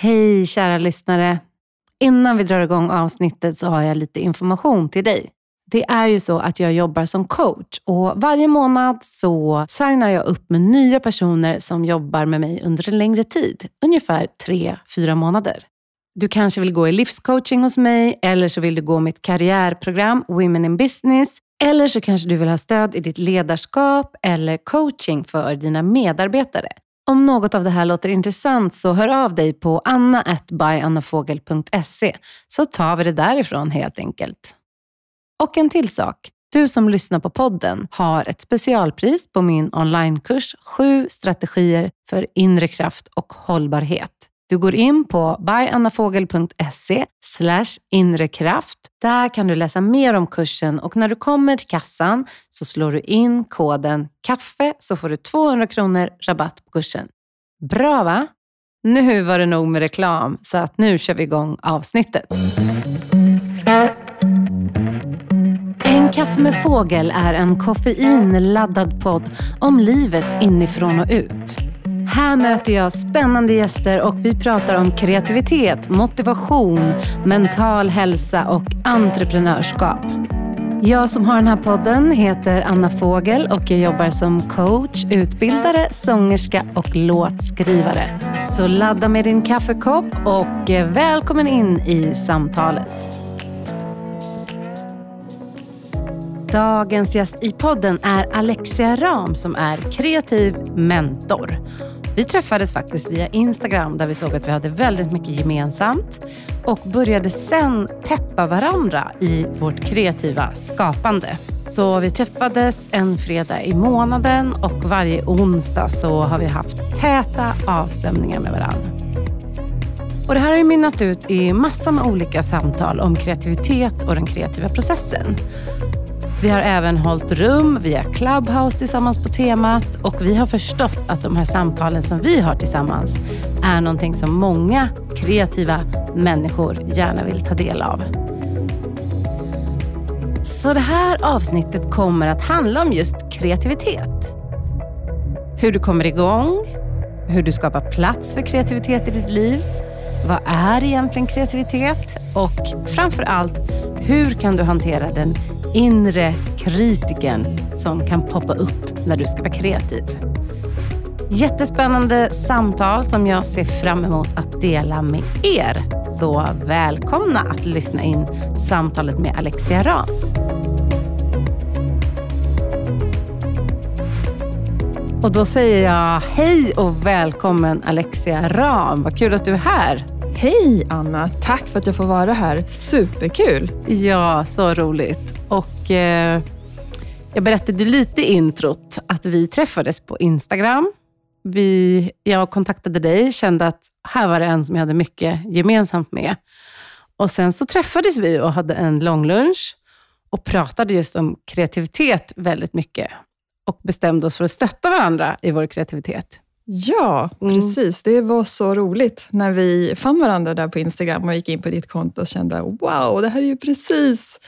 Hej kära lyssnare. Innan vi drar igång avsnittet så har jag lite information till dig. Det är ju så att jag jobbar som coach och varje månad så signar jag upp med nya personer som jobbar med mig under en längre tid. Ungefär tre, fyra månader. Du kanske vill gå i livscoaching hos mig eller så vill du gå mitt karriärprogram Women in Business eller så kanske du vill ha stöd i ditt ledarskap eller coaching för dina medarbetare. Om något av det här låter intressant så hör av dig på anna.byannafogel.se så tar vi det därifrån helt enkelt. Och en till sak. Du som lyssnar på podden har ett specialpris på min onlinekurs 7 strategier för inre kraft och hållbarhet. Du går in på byannafogel.se inrekraft. Där kan du läsa mer om kursen och när du kommer till kassan så slår du in koden KAFFE så får du 200 kronor rabatt på kursen. Bra va? Nu var det nog med reklam så att nu kör vi igång avsnittet. En kaffe med fågel är en koffeinladdad podd om livet inifrån och ut. Här möter jag spännande gäster och vi pratar om kreativitet, motivation, mental hälsa och entreprenörskap. Jag som har den här podden heter Anna Fågel och jag jobbar som coach, utbildare, sångerska och låtskrivare. Så ladda med din kaffekopp och välkommen in i samtalet. Dagens gäst i podden är Alexia Ram som är kreativ mentor. Vi träffades faktiskt via Instagram där vi såg att vi hade väldigt mycket gemensamt och började sen peppa varandra i vårt kreativa skapande. Så vi träffades en fredag i månaden och varje onsdag så har vi haft täta avstämningar med varandra. Och det här har ju mynnat ut i massor med olika samtal om kreativitet och den kreativa processen. Vi har även hållit rum via Clubhouse tillsammans på temat och vi har förstått att de här samtalen som vi har tillsammans är någonting som många kreativa människor gärna vill ta del av. Så det här avsnittet kommer att handla om just kreativitet. Hur du kommer igång, hur du skapar plats för kreativitet i ditt liv. Vad är egentligen kreativitet? Och framför allt, hur kan du hantera den inre kritiken som kan poppa upp när du ska vara kreativ. Jättespännande samtal som jag ser fram emot att dela med er. Så välkomna att lyssna in samtalet med Alexia Ram. Och då säger jag hej och välkommen Alexia Ram. Vad kul att du är här. Hej Anna! Tack för att jag får vara här. Superkul! Ja, så roligt. Och eh, Jag berättade lite i introt att vi träffades på Instagram. Vi, jag kontaktade dig, kände att här var det en som jag hade mycket gemensamt med. Och Sen så träffades vi och hade en lång lunch och pratade just om kreativitet väldigt mycket och bestämde oss för att stötta varandra i vår kreativitet. Ja, mm. precis. Mm. Det var så roligt när vi fann varandra där på Instagram och gick in på ditt konto och kände wow, det här är ju precis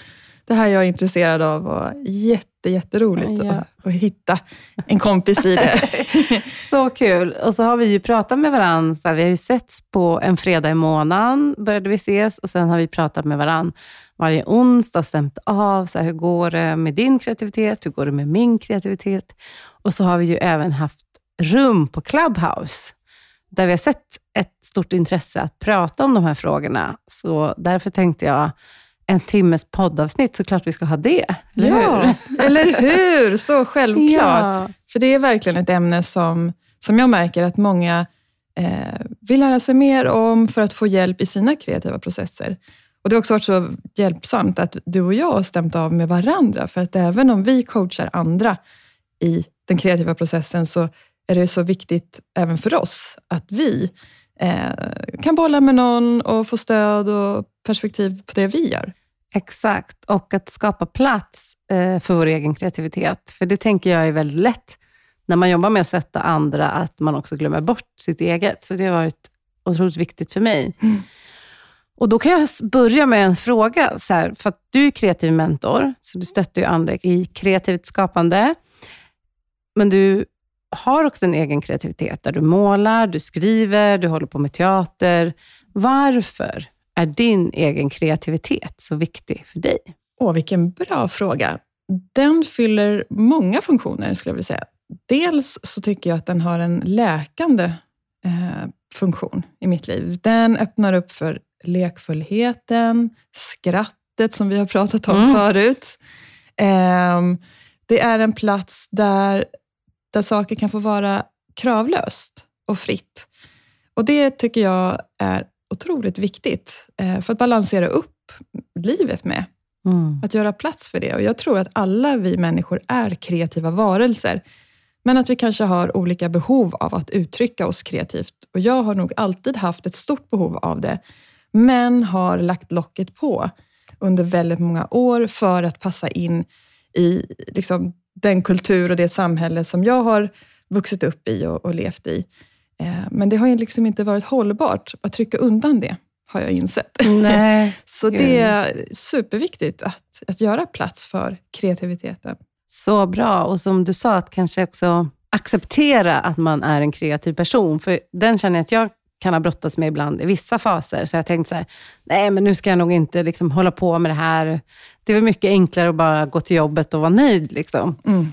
det här jag är intresserad av och jätte, jätteroligt ja. att, att hitta en kompis i det. så kul. Och så har vi ju pratat med varandra. Vi har ju setts på en fredag i månaden, började vi ses och sen har vi pratat med varandra varje onsdag och stämt av. Så här, hur går det med din kreativitet? Hur går det med min kreativitet? Och så har vi ju även haft rum på Clubhouse, där vi har sett ett stort intresse att prata om de här frågorna. Så därför tänkte jag, en timmes poddavsnitt, så klart vi ska ha det. Eller ja, hur? eller hur? Så självklart. Ja. För det är verkligen ett ämne som, som jag märker att många eh, vill lära sig mer om för att få hjälp i sina kreativa processer. Och Det har också varit så hjälpsamt att du och jag har stämt av med varandra, för att även om vi coachar andra i den kreativa processen, så är det så viktigt även för oss att vi eh, kan bolla med någon och få stöd och perspektiv på det vi gör. Exakt, och att skapa plats eh, för vår egen kreativitet. För det tänker jag är väldigt lätt när man jobbar med att stötta andra, att man också glömmer bort sitt eget. Så det har varit otroligt viktigt för mig. Mm. Och Då kan jag börja med en fråga. Så här, för du är kreativ mentor, så du stöttar ju andra i kreativt skapande. Men du har också en egen kreativitet, där du målar, du skriver, du håller på med teater. Varför är din egen kreativitet så viktig för dig? Åh, vilken bra fråga. Den fyller många funktioner, skulle jag vilja säga. Dels så tycker jag att den har en läkande eh, funktion i mitt liv. Den öppnar upp för lekfullheten, skrattet som vi har pratat om mm. förut. Eh, det är en plats där, där saker kan få vara kravlöst och fritt. Och Det tycker jag är otroligt viktigt eh, för att balansera upp livet med. Mm. Att göra plats för det. Och Jag tror att alla vi människor är kreativa varelser. Men att vi kanske har olika behov av att uttrycka oss kreativt. Och Jag har nog alltid haft ett stort behov av det, men har lagt locket på under väldigt många år för att passa in i liksom, den kultur och det samhälle som jag har vuxit upp i och, och levt i. Eh, men det har ju liksom inte varit hållbart att trycka undan det, har jag insett. Nej, Så det är superviktigt att, att göra plats för kreativiteten. Så bra. Och som du sa, att kanske också acceptera att man är en kreativ person. För den känner jag att jag kan ha brottats med ibland i vissa faser. Så jag tänkte så här, nej men nu ska jag nog inte liksom hålla på med det här. Det är väl mycket enklare att bara gå till jobbet och vara nöjd. Liksom. Mm.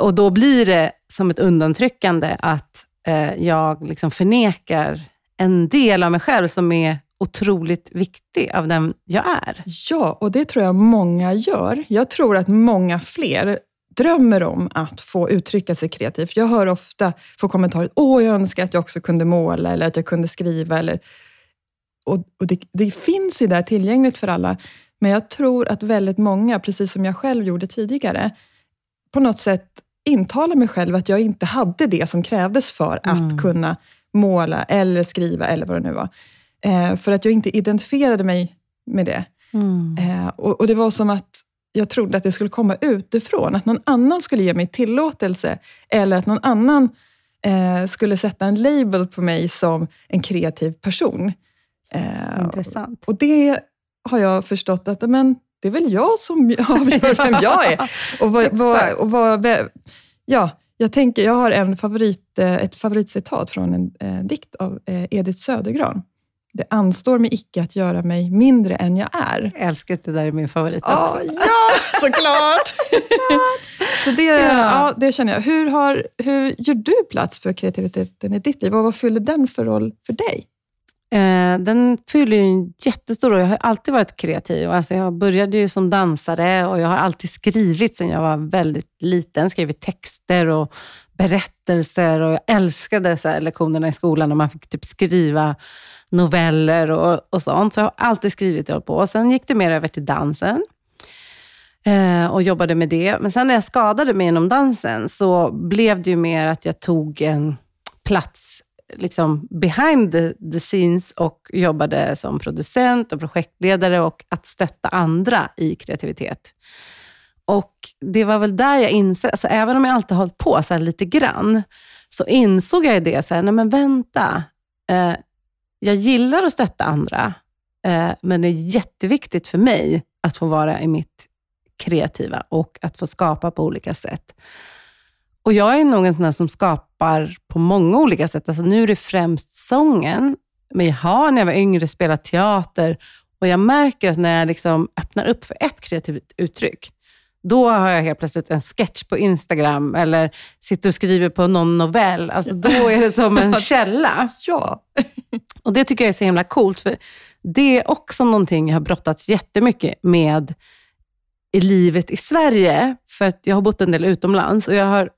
Och då blir det som ett undantryckande att eh, jag liksom förnekar en del av mig själv som är otroligt viktig av den jag är. Ja, och det tror jag många gör. Jag tror att många fler drömmer om att få uttrycka sig kreativt. Jag hör ofta få kommentarer, åh, jag önskar att jag också kunde måla eller att jag kunde skriva. Eller, och, och det, det, finns ju där tillgängligt för alla, men jag tror att väldigt många, precis som jag själv gjorde tidigare, på något sätt intalar mig själv att jag inte hade det som krävdes för mm. att kunna måla eller skriva eller vad det nu var. Eh, för att jag inte identifierade mig med det. Mm. Eh, och, och, Det var som att jag trodde att det skulle komma utifrån, att någon annan skulle ge mig tillåtelse eller att någon annan eh, skulle sätta en label på mig som en kreativ person. Eh, Intressant. Och det har jag förstått att men, det är väl jag som avgör vem jag är. Och vad, vad, och vad, ja, jag, tänker, jag har en favorit, eh, ett favoritcitat från en eh, dikt av eh, Edith Södergran. Det anstår mig icke att göra mig mindre än jag är. Jag älskar att det där är min favorit oh, också. Ja, såklart! så det, ja. ja. det känner jag. Hur, har, hur gör du plats för kreativiteten i ditt liv och vad fyller den för roll för dig? Eh, den fyller ju en jättestor roll. Jag har alltid varit kreativ. Alltså jag började ju som dansare och jag har alltid skrivit sedan jag var väldigt liten. Skrivit texter och berättelser och jag älskade så lektionerna i skolan när man fick typ skriva noveller och, och sånt. Så jag har alltid skrivit och hållit på. Sen gick det mer över till dansen eh, och jobbade med det. Men sen när jag skadade mig inom dansen så blev det ju mer att jag tog en plats liksom behind the, the, scenes och jobbade som producent och projektledare och att stötta andra i kreativitet. Och Det var väl där jag insåg, alltså även om jag alltid hållit på så lite grann, så insåg jag det, så här, nej men vänta. Eh, jag gillar att stötta andra, eh, men det är jätteviktigt för mig att få vara i mitt kreativa och att få skapa på olika sätt. Och Jag är nog en sån som skapar på många olika sätt. Alltså nu är det främst sången, men jag har när jag var yngre spelat teater och jag märker att när jag liksom öppnar upp för ett kreativt uttryck, då har jag helt plötsligt en sketch på Instagram eller sitter och skriver på någon novell. Alltså, då är det som en källa. ja. och Det tycker jag är så himla coolt, för det är också någonting jag har brottats jättemycket med i livet i Sverige. För att jag har bott en del utomlands och jag har,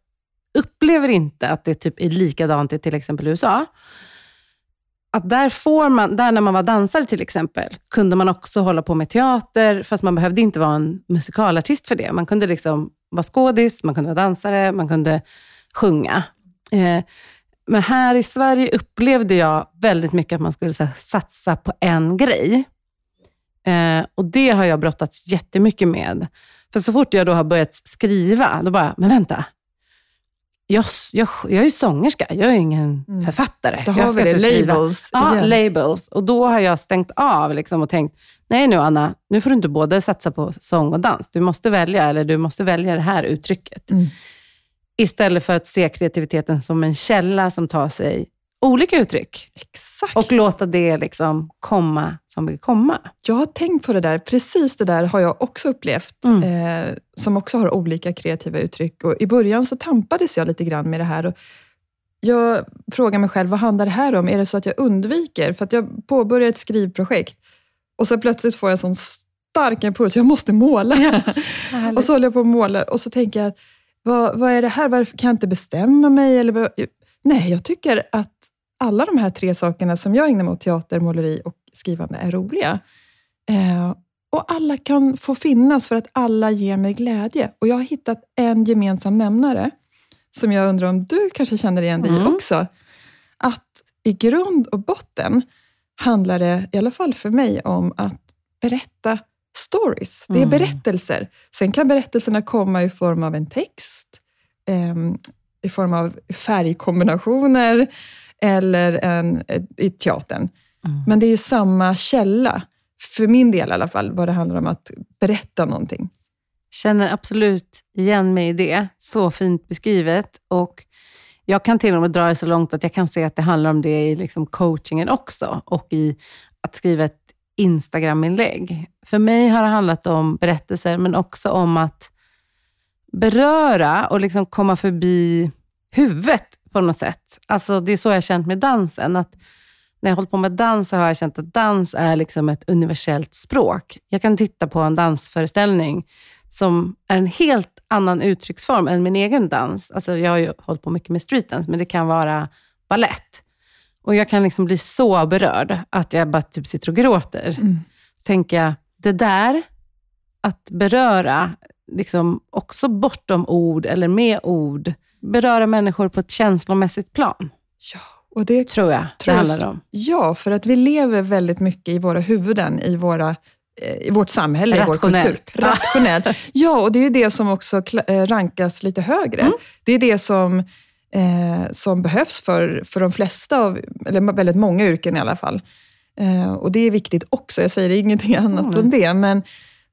upplever inte att det typ är likadant i till exempel USA att där, får man, där när man var dansare till exempel, kunde man också hålla på med teater, fast man behövde inte vara en musikalartist för det. Man kunde liksom vara skådis, man kunde vara dansare, man kunde sjunga. Eh, men här i Sverige upplevde jag väldigt mycket att man skulle här, satsa på en grej. Eh, och Det har jag brottats jättemycket med. För så fort jag då har börjat skriva, då bara, men vänta, jag, jag, jag är sångerska, jag är ingen mm. författare. Då har jag vi det, labels. Ja, igen. labels. Och då har jag stängt av liksom och tänkt, nej nu Anna, nu får du inte både satsa på sång och dans. Du måste välja, eller du måste välja det här uttrycket. Mm. Istället för att se kreativiteten som en källa som tar sig olika uttryck. Exakt. Och låta det liksom komma som vill komma. Jag har tänkt på det där. Precis det där har jag också upplevt. Mm. Eh, som också har olika kreativa uttryck. Och I början så tampades jag lite grann med det här. Och jag frågar mig själv, vad handlar det här om? Är det så att jag undviker? För att jag påbörjar ett skrivprojekt och så plötsligt får jag sån stark impuls, jag måste måla. Ja, och så håller jag på och målar och så tänker jag, vad, vad är det här? Varför kan jag inte bestämma mig? Eller vad? Nej, jag tycker att alla de här tre sakerna som jag ägnar mig åt, teater, måleri och skrivande, är roliga. Eh, och alla kan få finnas för att alla ger mig glädje. Och jag har hittat en gemensam nämnare, som jag undrar om du kanske känner igen dig i Mm. också. Att i grund och botten handlar det, i alla fall för mig, om att berätta stories. Det är Mm. berättelser. Sen kan berättelserna komma i form av en text, ehm, i form av färgkombinationer eller en, i teatern. Mm. Men det är ju samma källa, för min del i alla fall, vad det handlar om att berätta någonting. Känner absolut igen mig i det. Så fint beskrivet. Och jag kan till och med dra det så långt att jag kan se att det handlar om det i liksom coachingen också och i att skriva ett Instagram-inlägg. För mig har det handlat om berättelser, men också om att beröra och liksom komma förbi huvudet på något sätt. Alltså, det är så jag har känt med dansen. Att när jag hållit på med dans så har jag känt att dans är liksom ett universellt språk. Jag kan titta på en dansföreställning som är en helt annan uttrycksform än min egen dans. Alltså jag har ju hållit på mycket med streetdance, men det kan vara ballett. Och jag kan liksom bli så berörd att jag bara typ sitter och gråter. Så tänker jag, det där, att beröra, liksom också bortom ord eller med ord, beröra människor på ett känslomässigt plan, Ja, och det tror jag Tror det handlar om. Ja, för att vi lever väldigt mycket i våra huvuden, i, våra, eh, i vårt samhälle, i vår Rationellt. kultur. Rationellt. Ja, och det är det som också eh, rankas lite högre. Mm. Det är det som, eh, som behövs för, för de flesta, av, eller väldigt många yrken i alla fall. Eh, och det är viktigt också, jag säger ingenting annat Mm. om det, men,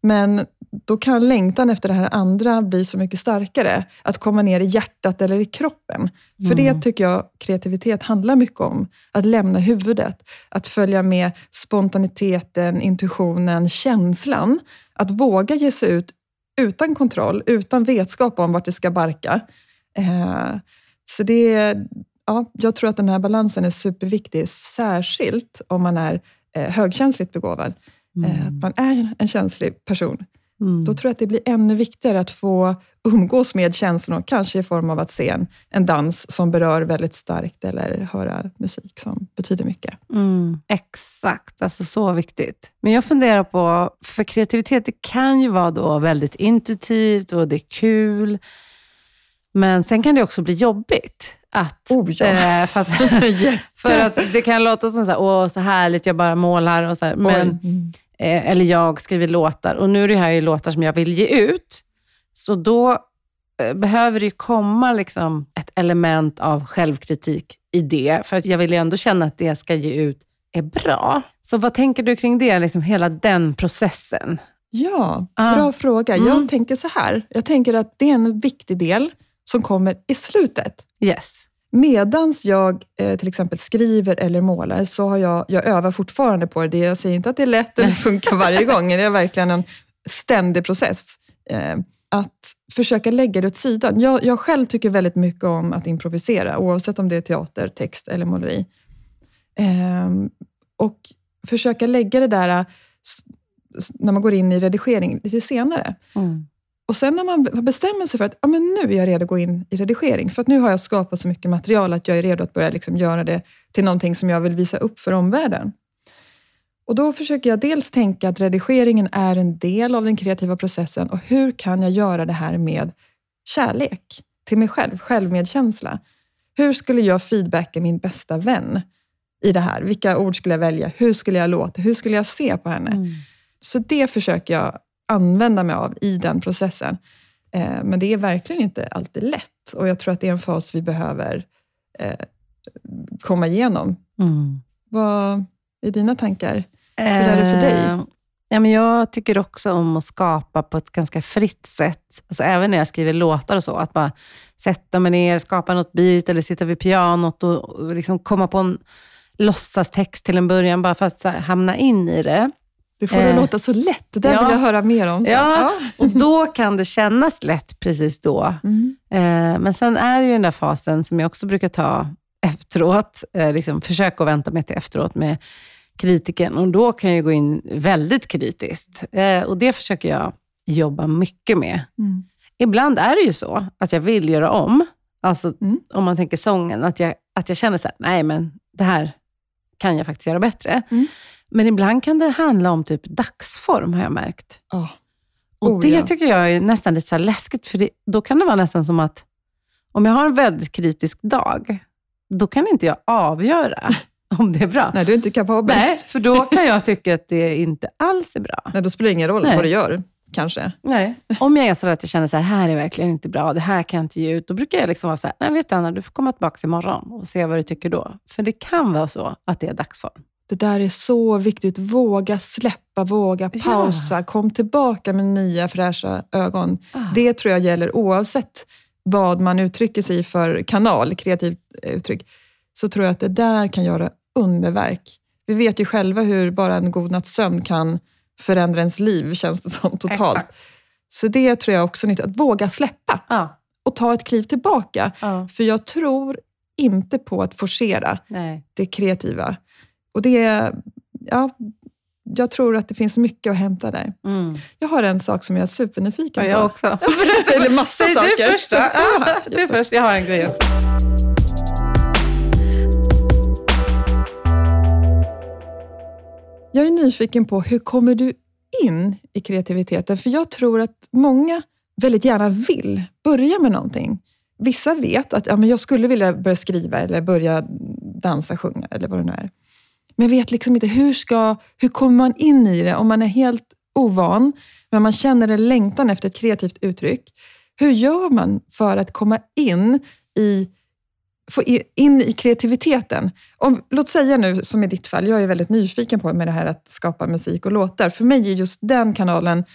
men då kan längtan efter det här andra bli så mycket starkare. Att komma ner i hjärtat eller i kroppen. För Mm. det tycker jag kreativitet handlar mycket om. Att lämna huvudet, att följa med spontaniteten, intuitionen, känslan. Att våga ge sig ut utan kontroll, utan vetskap om vart det ska barka. Eh, så det, ja, jag tror att den här balansen är superviktig, särskilt om man är eh, högkänsligt begåvad. Eh, att man är en känslig person. Mm. Då tror jag att det blir ännu viktigare att få umgås med känslorna, kanske i form av att se en, en dans som berör väldigt starkt eller höra musik som betyder mycket. Mm, exakt, alltså så viktigt. Men jag funderar på, för kreativitet det kan ju vara då väldigt intuitivt och det är kul. Men sen kan det också bli jobbigt. Att, Oh ja. eh, för, att, för att det kan låta som så här, åh så härligt, jag bara målar. Och så här, men, Oj. Mm. Eh, eller jag skriver låtar. Och nu är det här ju låtar som jag vill ge ut. Så då eh, behöver det ju komma liksom ett element av självkritik i det. För att jag vill ju ändå känna att det jag ska ge ut är bra. Så vad tänker du kring det, liksom hela den processen? Ja, Ah. bra fråga. Mm. Jag tänker så här. Jag tänker att det är en viktig del som kommer i slutet. Yes. Medans jag eh, till exempel skriver eller målar så har jag, jag övar fortfarande på det. Jag säger inte att det är lätt eller funkar varje gång. Det är verkligen en ständig process. Eh, att försöka lägga det åt sidan. Jag, jag själv tycker väldigt mycket om att improvisera, oavsett om det är teater, text eller måleri. Eh, och försöka lägga det där eh, när man går in i redigering lite senare. Mm. Och sen när man bestämmer sig för att ja, men nu är jag redo att gå in i redigering, för att nu har jag skapat så mycket material att jag är redo att börja liksom göra det till någonting som jag vill visa upp för omvärlden. Och Då försöker jag dels tänka att redigeringen är en del av den kreativa processen och hur kan jag göra det här med kärlek till mig själv, självmedkänsla. Hur skulle jag feedbacka min bästa vän i det här? Vilka ord skulle jag välja? Hur skulle jag låta? Hur skulle jag se på henne? Mm. Så det försöker jag använda mig av i den processen. Eh, men det är verkligen inte alltid lätt och jag tror att det är en fas vi behöver eh, komma igenom. Mm. Vad är dina tankar? Hur är det för dig? Eh, Ja, men jag tycker också om att skapa på ett ganska fritt sätt. Alltså även när jag skriver låtar och så. Att bara sätta mig ner, skapa något beat eller sitta vid pianot och, och liksom komma på en låtsastext till en början, bara för att här, hamna in i det. Det får det eh, låta så lätt. Det där ja, vill jag höra mer om. Ja, ja, och då kan det kännas lätt precis då. Mm. Eh, men sen är det ju den där fasen som jag också brukar ta efteråt. Eh, liksom försöka att vänta med till efteråt med kritiken. Och då kan jag gå in väldigt kritiskt. Eh, och det försöker jag jobba mycket med. Mm. Ibland är det ju så att jag vill göra om. Alltså mm. om man tänker sången, att jag, att jag känner så här, nej men det här kan jag faktiskt göra bättre. Men ibland kan det handla om typ dagsform, har jag märkt. Oh. Och oh, det ja. tycker jag är nästan lite så läskigt, för det, då kan det vara nästan som att om jag har en väldigt kritisk dag, då kan inte jag avgöra om det är bra. Nej, du är inte kapabel. Nej, för då kan jag tycka att det inte alls är bra. Nej, då spelar det ingen roll Nej. vad du gör, kanske. Nej. Om jag är så att jag känner så här, här är verkligen inte bra, det här kan jag inte ge ut, då brukar jag liksom vara så här, Nej, vet du Anna, du får komma tillbaka imorgon och se vad du tycker då. För det kan vara så att det är dagsform. Det där är så viktigt. Våga släppa, våga pausa. Ja. Kom tillbaka med nya fräscha ögon. Ah. Det tror jag gäller oavsett vad man uttrycker sig i för kanal, kreativt uttryck. Så tror jag att det där kan göra underverk. Vi vet ju själva hur bara en god natts sömn kan förändra ens liv, känns det som, totalt. Exakt. Så det tror jag också är nyttigt, att våga släppa ja. och ta ett kliv tillbaka. Ja. För jag tror inte på att forcera Nej. det kreativa. Och det ja, jag tror att det finns mycket att hämta där. Mm. Jag har en sak som jag är supernyfiken på. Jag också. Eller massa Säg saker. du först. Ja, du först. Jag har en grej också. Jag är nyfiken på, hur kommer du in i kreativiteten? För jag tror att många väldigt gärna vill börja med någonting. Vissa vet att ja, men jag skulle vilja börja skriva eller börja dansa, sjunga eller vad det nu är. Men jag vet liksom inte hur, ska, hur kommer man in i det om man är helt ovan, men man känner en längtan efter ett kreativt uttryck. Hur gör man för att komma in i få in i kreativiteten. Om, låt säga nu, som i ditt fall, jag är väldigt nyfiken på med det här att skapa musik och låtar. För mig är just den kanalen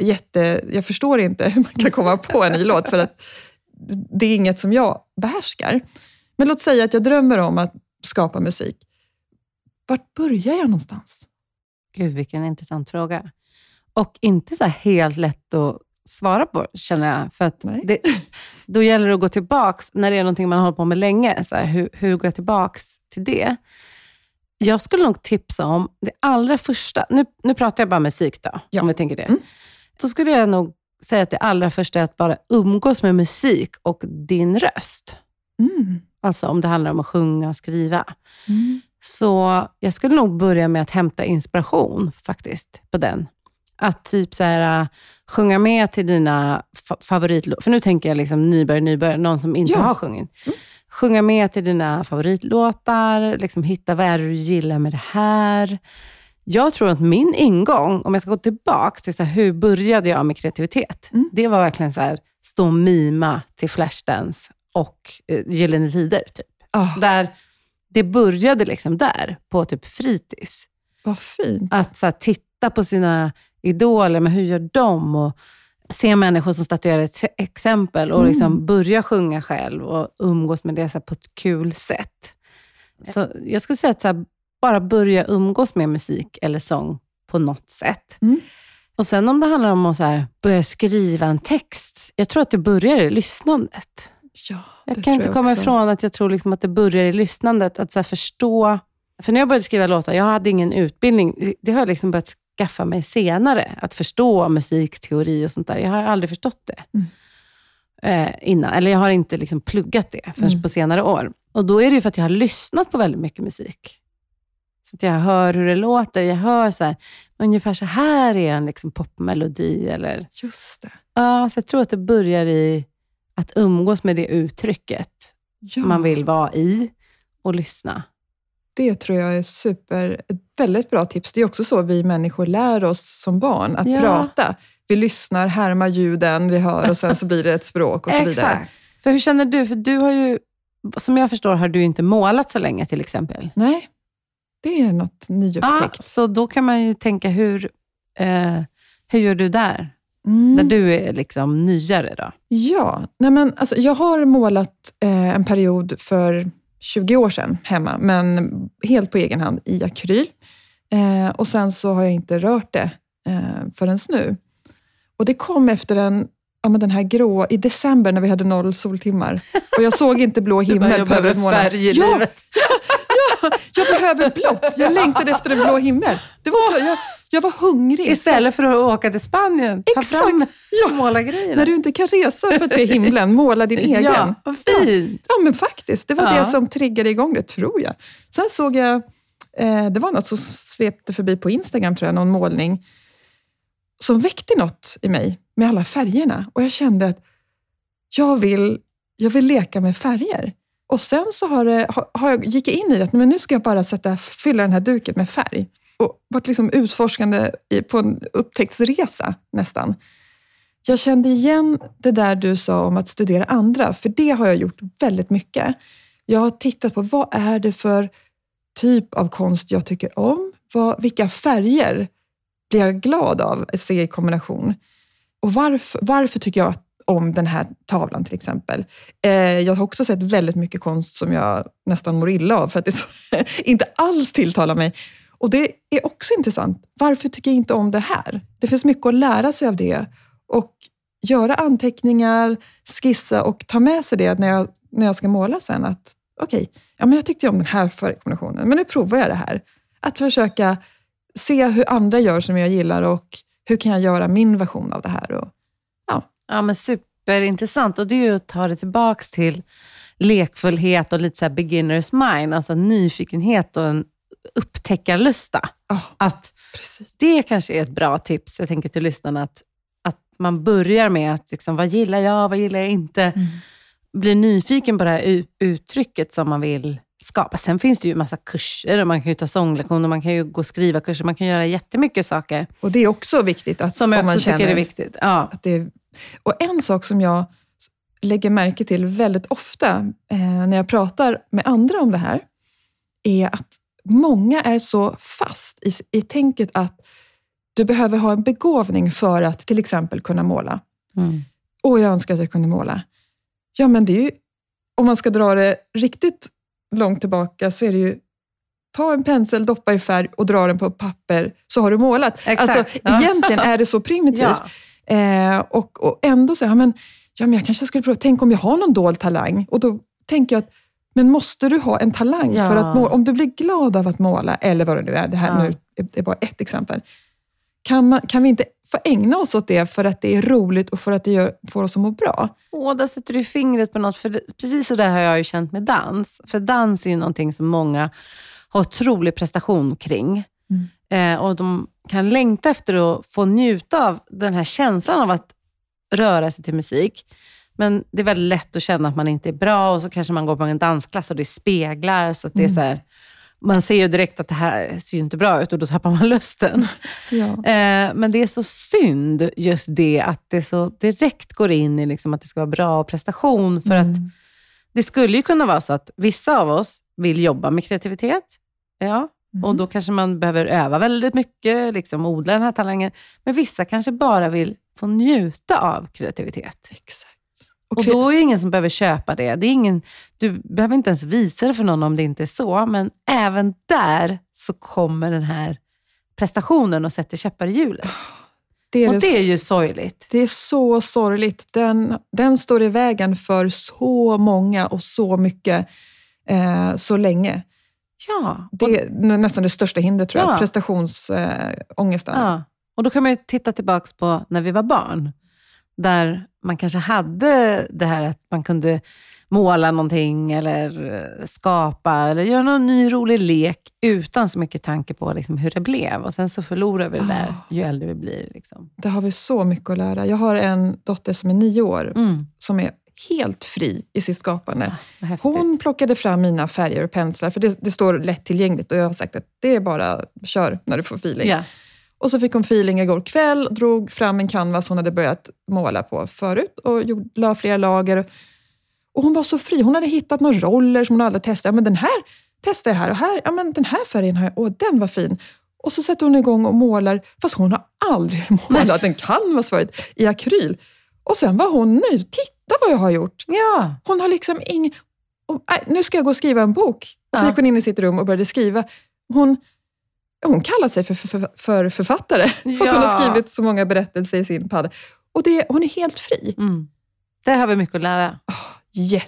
jätte... Jag förstår inte hur man kan komma på en ny låt, för att det är inget som jag behärskar. Men låt säga att jag drömmer om att skapa musik. Vart börjar jag någonstans? Gud, vilken intressant fråga. Och inte så helt lätt att svara på, känner jag. För det, då gäller det att gå tillbaka när det är någonting man har hållit på med länge. Så här, hur, hur går jag tillbaka till det? Jag skulle nog tipsa om det allra första. Nu, nu pratar jag bara musik då, ja. om vi tänker det. Mm. Då skulle jag nog säga att det allra första är att bara umgås med musik och din röst. Mm. Alltså om det handlar om att sjunga och skriva. Mm. Så jag skulle nog börja med att hämta inspiration faktiskt på den. Att typ så här, uh, sjunga med till dina fa favoritlåtar. För nu tänker jag liksom nybörjare, nybörjare, någon som inte ja. har sjungit. Mm. Sjunga med till dina favoritlåtar, liksom hitta vad är det du gillar med det här. Jag tror att min ingång, om jag ska gå tillbaka till så här, hur började jag med kreativitet? Mm. Det var verkligen så här, stå och mima till Flashdance och eh, Gyllene Tider. Typ. Oh. Där, det började liksom där, på typ fritids. Vad fint. Att så här, titta på sina idoler, men hur gör de? Och se människor som statuerar ett exempel och mm. liksom börja sjunga själv och umgås med det så på ett kul sätt. Så jag skulle säga att här, bara börja umgås med musik eller sång på något sätt. Mm. Och sen om det handlar om att så här, börja skriva en text. Jag tror att det börjar i lyssnandet. Ja, jag kan inte jag komma också. ifrån att jag tror liksom att det börjar i lyssnandet. Att så förstå. För när jag började skriva låtar, jag hade ingen utbildning. Det har jag liksom börjat skaffa mig senare. Att förstå musikteori och sånt där. Jag har aldrig förstått det mm. eh, innan. Eller jag har inte liksom pluggat det förrän mm. på senare år. Och Då är det för att jag har lyssnat på väldigt mycket musik. Så att jag hör hur det låter. Jag hör så här, ungefär så här är en liksom popmelodi. Eller, Just det. Ja, så jag tror att det börjar i att umgås med det uttrycket ja. man vill vara i och lyssna. Det tror jag är super, ett väldigt bra tips. Det är också så vi människor lär oss som barn, att ja. prata. Vi lyssnar, härmar ljuden vi hör och sen så blir det ett språk och så vidare. Exakt. För hur känner du? För du har ju, som jag förstår, har du inte målat så länge till exempel. Nej, det är något nyupptäckt. Ja, så då kan man ju tänka, hur, Eh, hur gör du där? Mm. När du är liksom nyare då? Ja, nej men, alltså, jag har målat eh, en period för 20 år sedan hemma, men helt på egen hand i akryl. Eh, och sen så har jag inte rört det eh, förrän nu. Och det kom efter en, ja, men den här grå, i december när vi hade noll soltimmar. Och jag såg inte blå bara, himmel jag på över behöver en månad. färg i ja, livet. Jag behöver blått. Jag längtade efter en blå himmel. Det var så, jag, jag var hungrig. Istället för att åka till Spanien. Ta Exakt. fram Ja. målargrejerna. När du inte kan resa för att se himlen, måla din egen. Ja, vad fint. Ja, men faktiskt. Det var Ja. det som triggade igång det, tror jag. Sen såg jag, eh, det var något som svepte förbi på Instagram, tror jag, någon målning som väckte något i mig med alla färgerna. Och jag kände att jag vill, jag vill leka med färger. Och sen så har, det, har, jag, gick jag in i det, att men nu ska jag bara sätta, fylla den här duken med färg. Och varit liksom utforskande i, på en upptäcktsresa nästan. Jag kände igen det där du sa om att studera andra, för det har jag gjort väldigt mycket. Jag har tittat på vad är det för typ av konst jag tycker om? Vad, vilka färger blir jag glad av att se i kombination? Och varför, varför tycker jag att om den här tavlan till exempel? Eh, jag har också sett väldigt mycket konst som jag nästan mår illa av för att det så, inte alls tilltalar mig. Och det är också intressant. Varför tycker jag inte om det här? Det finns mycket att lära sig av det och göra anteckningar, skissa och ta med sig det när jag, när jag ska måla sen. Att okej, ja, men jag tyckte om den här färgkombinationen, men nu provar jag det här. Att försöka se hur andra gör som jag gillar och hur kan jag göra min version av det här. Och, Ja, men superintressant. Och det är ju att ta det tillbaks till lekfullhet och lite så beginners mind, alltså nyfikenhet och en upptäckarlusta. ja, Att precis. det kanske är ett bra tips, jag tänker till lyssnarna, att, att man börjar med att liksom, vad gillar jag, vad gillar jag inte? Mm. Bli nyfiken på det här uttrycket som man vill skapa. Sen finns det ju massa kurser, och man kan ju ta sånglektioner, man kan ju gå och skriva kurser, man kan göra jättemycket saker Och det är också viktigt att som jag om man också tycker är viktigt. Ja. att det är, Och en sak som jag lägger märke till väldigt ofta eh, när jag pratar med andra om det här, är att många är så fast i, i tänket att du behöver ha en begåvning för att till exempel kunna måla. Mm. Åh, jag önskar att jag kunde måla. Ja, men det är ju, om man ska dra det riktigt långt tillbaka så är det ju ta en pensel, doppa i färg och dra den på papper så har du målat. Exakt, Alltså, ja. Egentligen är det så primitivt. Ja. Eh, och, och ändå så, ja, men, ja, men jag kanske skulle prova, tänk om jag har någon dold talang? Och då tänker jag att, men måste du ha en talang Ja. för att måla? Om du blir glad av att måla, eller vad det nu är, det här Ja. nu är, är bara ett exempel. Kan, man, kan vi inte få ägna oss åt det för att det är roligt och för att det gör, får oss att må bra? Åh, där sätter du fingret på något. För det, precis så där har jag ju känt med dans. För dans är ju någonting som många har otrolig prestation kring. Eh, och de kan längta efter att få njuta av den här känslan av att röra sig till musik. Men det är väldigt lätt att känna att man inte är bra och så kanske man går på en dansklass och det speglar. Så att det är så här, man ser ju direkt att det här ser inte bra ut och då tappar man lusten. Ja. Eh, men det är så synd just det att det så direkt går in i liksom att det ska vara bra prestation. För att det skulle ju kunna vara så att vissa av oss vill jobba med kreativitet. Ja, och då kanske man behöver öva väldigt mycket, liksom odla den här talangen. Men vissa kanske bara vill få njuta av kreativitet. Exakt. Och då är det ingen som behöver köpa det. det är ingen, du behöver inte ens visa det för någon om det inte är så. Men även där så kommer den här prestationen och sätter käppar i hjulet. det är Och det är ju sorgligt. Det är så sorgligt. Den, den står i vägen för så många och så mycket eh, så länge. Ja. Det är nä- nästan det största hindret, tror jag. Ja. Prestationsångesten. Eh. Ja. Och då kan man ju titta tillbaka på när vi var barn. Där man kanske hade det här att man kunde måla någonting eller eh, skapa eller göra någon ny rolig lek utan så mycket tanke på liksom hur det blev. Och Sen så förlorar vi det där ju äldre vi blir. Liksom. Det har vi så mycket att lära. Jag har en dotter som är nio år, Mm. som är helt fri i sitt skapande. Häftigt. Hon plockade fram mina färger och penslar, för det, det står lättillgängligt och jag har sagt att det är bara kör när du får feeling. Ja. Och så fick hon feeling igår kväll, drog fram en canvas hon hade börjat måla på förut och gjorde, la flera lager. Och hon var så fri. Hon hade hittat några roller som hon aldrig testat. Ja, men den här testade jag här och här. Ja, men den här färgen, har jag, åh, den var fin. Och så sätter hon igång och målar, fast hon har aldrig målat en canvas förut, i akryl. Och sen var hon nöjd. Titta vad jag har gjort! Ja. Hon har liksom ing... Och, äh, nu ska jag gå och skriva en bok. Så Ja. gick hon in i sitt rum och började skriva. Hon, hon kallar sig för, för, för författare, för att hon har Ja. skrivit så många berättelser i sin padda. Och det, hon är helt fri. Mm. Där har vi mycket att lära.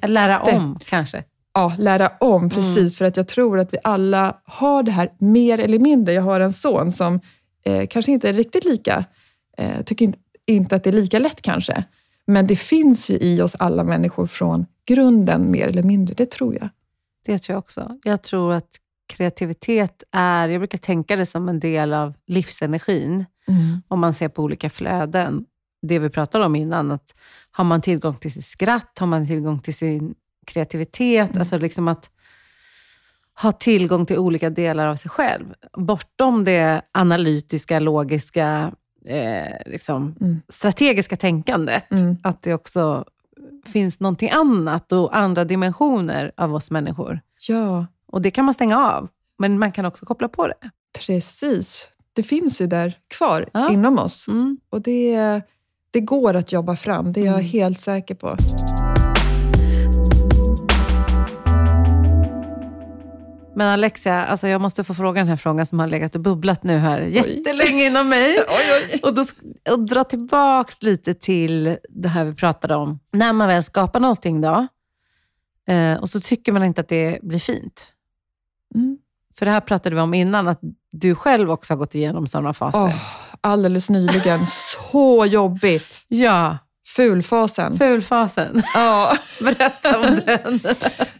Eller lära om kanske. ja, lära om, precis. För att jag tror att vi alla har det här mer eller mindre. Jag har en son som eh, kanske inte är riktigt lika, eh, tycker inte, inte att det är lika lätt kanske. Men det finns ju i oss alla människor från grunden mer eller mindre, det tror jag. Det tror jag också. Jag tror att kreativitet är, jag brukar tänka det som en del av livsenergin. Om man ser på olika flöden. Det vi pratade om innan, att har man tillgång till sitt skratt, har man tillgång till sin kreativitet, Mm. alltså liksom att ha tillgång till olika delar av sig själv. Bortom det analytiska, logiska, eh, liksom, Mm. strategiska tänkandet. Mm. Att det också finns någonting annat och andra dimensioner av oss människor. Ja, Och det kan man stänga av, men man kan också koppla på det. precis. Det finns ju där kvar Ja. inom oss. Mm. Och det, det går att jobba fram, det är jag Mm. helt säker på. Men Alexia, alltså jag måste få fråga den här frågan som har legat och bubblat nu här jättelänge inom mig. Oj, oj. Och, då, och dra tillbaks lite till det här vi pratade om. När man väl skapar någonting då, eh, och så tycker man inte att det blir fint. Mm. För det här pratade vi om innan, att du själv också har gått igenom sådana faser. Åh, alldeles nyligen, så jobbigt. Ja, Fulfasen. fulfasen. Ja, Berätta om den.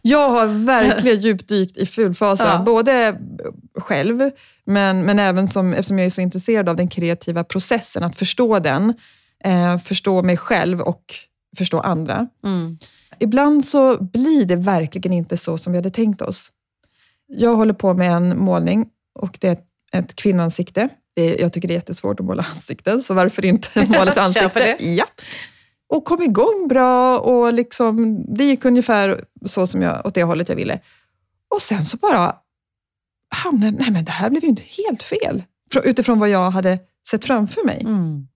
jag har verkligen djupdykt i fulfasen. Ja. Både själv, men, men även som, eftersom jag är så intresserad av den kreativa processen, att förstå den, eh, förstå mig själv och förstå andra. Mm. Ibland så blir det verkligen inte så som vi hade tänkt oss. Jag håller på med en målning och det är ett, ett kvinnoansikte. Jag tycker det är jättesvårt att måla ansikten, så varför inte måla ett ansikte? det. Ja. Och kom igång bra och liksom, det gick ungefär så som jag, åt det hållet jag ville. Och sen så bara hamnade nej men det här blev ju inte helt fel. Frå- Utifrån vad jag hade sett framför mig. Mm.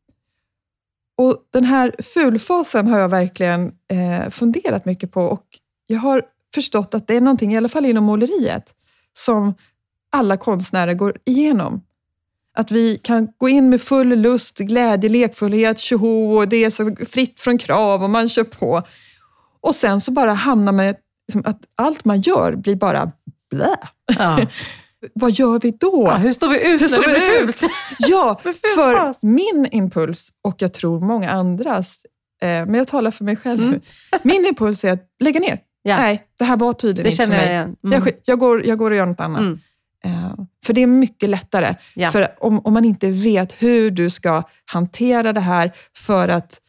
Och Den här fulfasen har jag verkligen eh, funderat mycket på och jag har förstått att det är någonting, i alla fall inom måleriet, som alla konstnärer går igenom. Att vi kan gå in med full lust, glädje, lekfullhet, tjoho och det är så fritt från krav och man kör på. Och sen så bara hamnar man liksom att allt man gör blir bara blä. Ja. Vad gör vi då? Ja, hur står vi ut Hur står när det blir ut? fult? Ja, för min impuls, och jag tror många andras, eh, men jag talar för mig själv Mm. nu. Min impuls är att lägga ner. Ja. Nej, det här var tydligen Det inte för jag mig. igen. Mm. Jag, jag, går, jag går och gör något annat. Mm. Eh, för det är mycket lättare. Ja. För om, om man inte vet hur du ska hantera det här för att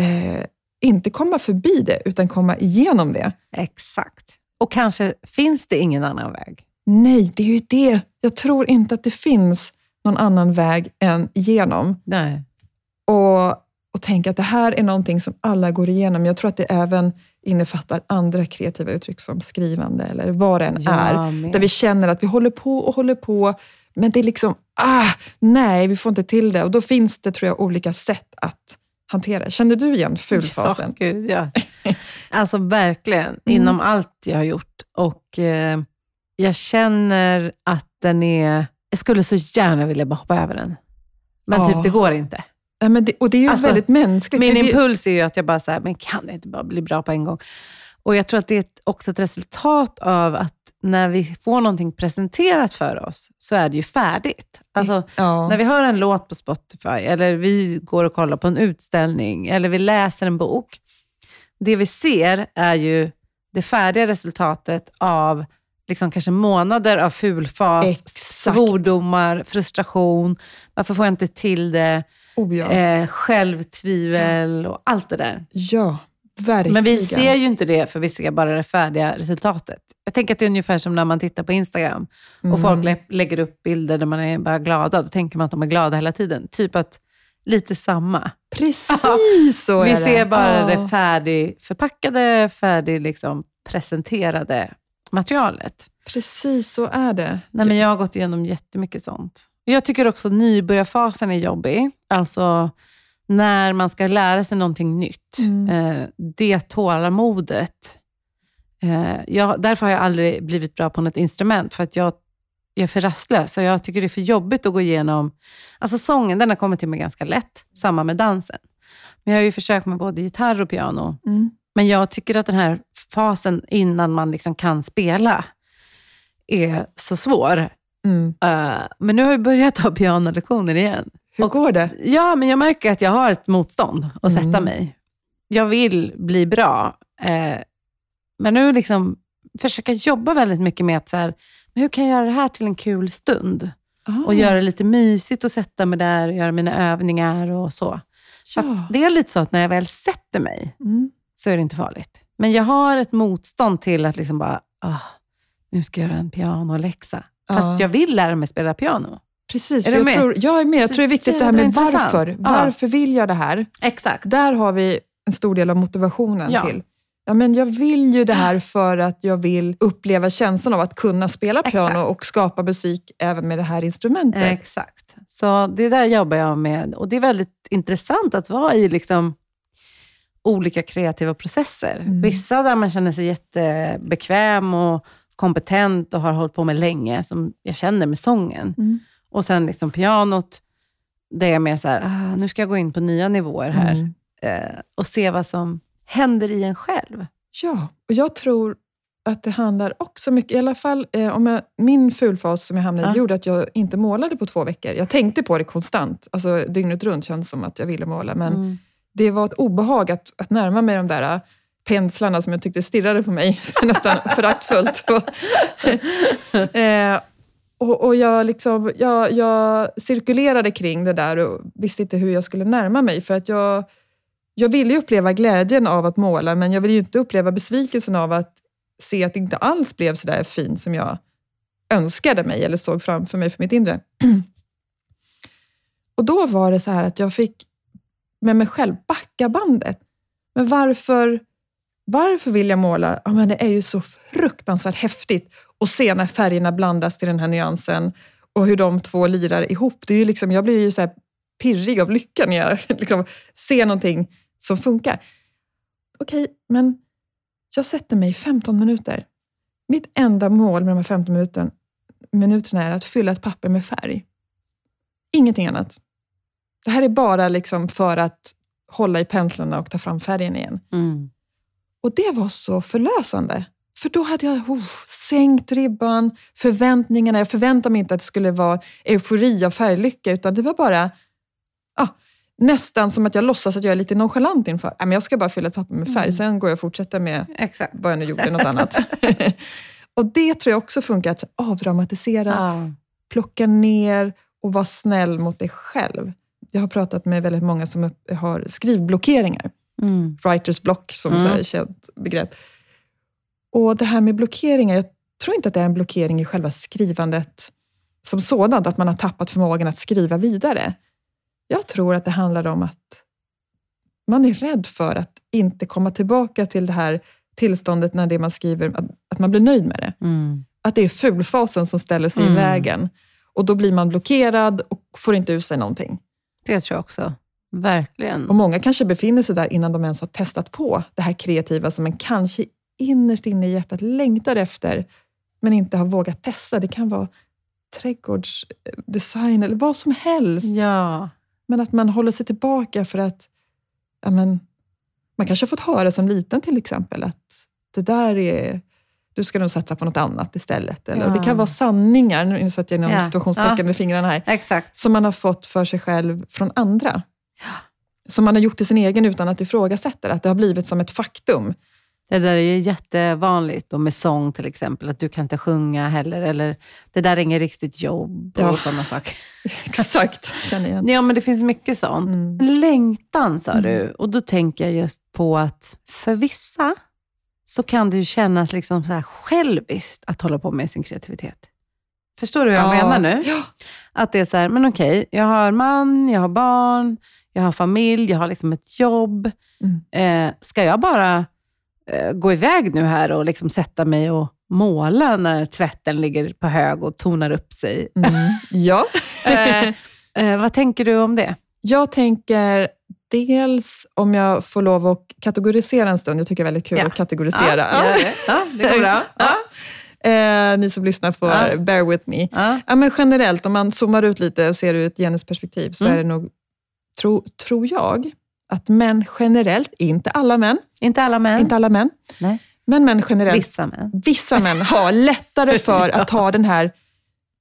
eh, inte komma förbi det, utan komma igenom det. Exakt. Och kanske finns det ingen annan väg. Nej, det är ju det. Jag tror inte att det finns någon annan väg än igenom. Nej. och, och tänka att det här är någonting som alla går igenom. Jag tror att det även innefattar andra kreativa uttryck som skrivande eller vad det än är. Jag med. Där vi känner att vi håller på och håller på, men det är liksom, ah, nej, vi får inte till det. Och då finns det, tror jag, olika sätt att hantera det. Känner du igen fulfasen? Ja, gud, ja. Alltså verkligen, inom allt jag har gjort. Och eh, jag känner att den är... Jag skulle så gärna vilja bara hoppa över den. Men Ja. typ, det går inte. Ja, men det, och det är ju Alltså, väldigt mänskligt. Min impuls är ju att jag bara så här, men kan det inte bara bli bra på en gång? Och jag tror att det är också ett resultat av att när vi får någonting presenterat för oss, så är det ju färdigt. Alltså, ja. när vi hör en låt på Spotify, eller vi går och kollar på en utställning, eller vi läser en bok. Det vi ser är ju det färdiga resultatet av liksom kanske månader av fulfas, Exakt. svordomar, frustration. Varför får jag inte till det? Oh, ja. Eh, självtvivel och allt det där. ja, verkligen. Men vi ser ju inte det, för vi ser bara det färdiga resultatet. Jag tänker att det är ungefär som när man tittar på Instagram och Mm. folk lä- lägger upp bilder där man är bara glada. Då tänker man att de är glada hela tiden. Typ att lite samma. Precis så är Vi det. ser bara Ja. det färdigförpackade, färdig liksom presenterade materialet. Precis så är det. Nej, men jag har gått igenom jättemycket sånt. Jag tycker också nybörjarfasen är jobbig. Alltså när man ska lära sig någonting nytt. Mm. Eh, det tålamodet. Eh, jag, därför har jag aldrig blivit bra på något instrument, för att jag, jag är för rastlös. Så jag tycker det är för jobbigt att gå igenom... Alltså sången, den har kommit till mig ganska lätt. Samma med dansen. Men jag har ju försökt med både gitarr och piano. Mm. Men jag tycker att den här fasen innan man liksom kan spela är så svår. Mm. Eh, men nu har jag börjat ta pianolektioner igen. Hur Och- går det? Ja, men jag märker att jag har ett motstånd att sätta Mm. mig. Jag vill bli bra. Eh, men nu liksom försöka jobba väldigt mycket med att så här, men hur kan jag göra det här till en kul stund? Och göra det lite mysigt och sätta mig där och göra mina övningar och så. Ja. att det är lite så att när jag väl sätter mig Mm. så är det inte farligt. Men jag har ett motstånd till att liksom bara, ah, nu ska jag göra en pianoläxa. Fast Ja. jag vill lära mig spela piano. Precis, Är jag, med? tror, jag är med. Jag tror det är viktigt det här med varför. Ja. Varför vill jag det här? Exakt. Där har vi en stor del av motivationen Ja. till. Ja, men jag vill ju det här för att jag vill uppleva känslan av att kunna spela piano Exakt. och skapa musik även med det här instrumentet. Exakt. Så det där jobbar jag med. Och det är väldigt intressant att vara i liksom olika kreativa processer. Mm. Vissa där man känner sig jättebekväm och kompetent och har hållit på med länge, som jag känner med sången. Mm. Och sen liksom pianot, där jag är mer så här, ah, nu ska jag gå in på nya nivåer här Mm. eh, och se vad som händer i en själv. Ja, och jag tror att det handlar också mycket, i alla fall eh, om jag, min fulfas som jag hamnade i Ja. gjorde att jag inte målade på två veckor. Jag tänkte på det konstant, alltså dygnet runt känns som att jag ville måla, men Mm. det var ett obehag att, att närma mig de där penslarna som jag tyckte stirrade på mig nästan föraktfullt. eh, och, och jag, liksom, jag, jag cirkulerade kring det där och visste inte hur jag skulle närma mig. För att jag, jag ville uppleva glädjen av att måla, men jag ville ju inte uppleva besvikelsen av att se att det inte alls blev så där fint som jag önskade mig eller såg framför mig för mitt inre. Och då var det så här att jag fick med mig själv backa bandet. Men varför, varför vill jag måla? Ja, men det är ju så fruktansvärt häftigt att se när färgerna blandas till den här nyansen och hur de två lirar ihop. Det är ju liksom, jag blir ju så här pirrig av lycka när jag liksom ser någonting som funkar. Okej, men jag sätter mig i 15 minuter. Mitt enda mål med de här 15 minuten, minuterna är att fylla ett papper med färg. Ingenting annat. Det här är bara liksom för att hålla i penslarna och ta fram färgen igen. Mm. Och det var så förlösande. För då hade jag oh, sänkt ribban, förväntningarna. Jag förväntade mig inte att det skulle vara eufori av färglycka, utan det var bara ah, nästan som att jag låtsas att jag är lite nonchalant inför. Ah, men jag ska bara fylla ett papper med färg, Mm. sen går jag och fortsätter med Exakt. vad jag nu gjorde, något annat. och det tror jag också funkar, att avdramatisera, Ja. plocka ner och vara snäll mot dig själv. Jag har pratat med väldigt många som har skrivblockeringar Mm. writers block som Mm. så här känt begrepp. Och det här med blockeringar, jag tror inte att det är en blockering i själva skrivandet som sådant, att man har tappat förmågan att skriva vidare. Jag tror att det handlar om att man är rädd för att inte komma tillbaka till det här tillståndet när det man skriver, att, att man blir nöjd med det. Mm. Att det är fulfasen som ställer sig Mm. i vägen. Och då blir man blockerad och får inte ur sig någonting. Det tror jag också. Verkligen. Och många kanske befinner sig där innan de ens har testat på det här kreativa som en kanske innerst inne i hjärtat längtar efter, men inte har vågat testa. Det kan vara trädgårdsdesign eller vad som helst. Ja. Men att man håller sig tillbaka för att ja, men, man kanske har fått höra som liten till exempel att det där är du ska nog satsa på något annat istället. Eller, och Det Ja. kan vara sanningar, nu sätter jag inom Ja. situationstecken Ja. med fingrarna här, Exakt. som man har fått för sig själv från andra. Som man har gjort till sin egen utan att ifrågasätta att det har blivit som ett faktum. Det där är ju jättevanligt, och med sång till exempel, att du kan inte sjunga heller, eller det där är inget riktigt jobb och Ja. sådana saker. Exakt, känner jag. Ja, men det finns mycket sånt. Mm. Längtan sa Mm. du, och då tänker jag just på att för vissa så kan det ju kännas liksom så här själviskt att hålla på med sin kreativitet. Förstår du hur jag Ja. menar nu? Ja. Att det är så här, men okej, jag har man, jag har barn, jag har familj, jag har liksom ett jobb. Mm. Eh, ska jag bara eh, gå iväg nu här och liksom sätta mig och måla när tvätten ligger på hög och tonar upp sig. Mm. Ja. eh, eh, vad tänker du om det? Jag tänker dels om jag får lov att kategorisera en stund. Jag tycker det är väldigt kul Ja. att kategorisera. Ja, det. Ja, det går bra. Ja. Eh, ni som lyssnar får Ja. bear with me. Ja. Ja, men generellt, om man zoomar ut lite och ser ur ett genusperspektiv, så Mm. är det nog, tro, tror jag, att män generellt, inte alla män, Inte alla män. inte alla män, Nej. men män generellt, Vissa män. vissa män har lättare för att ta den här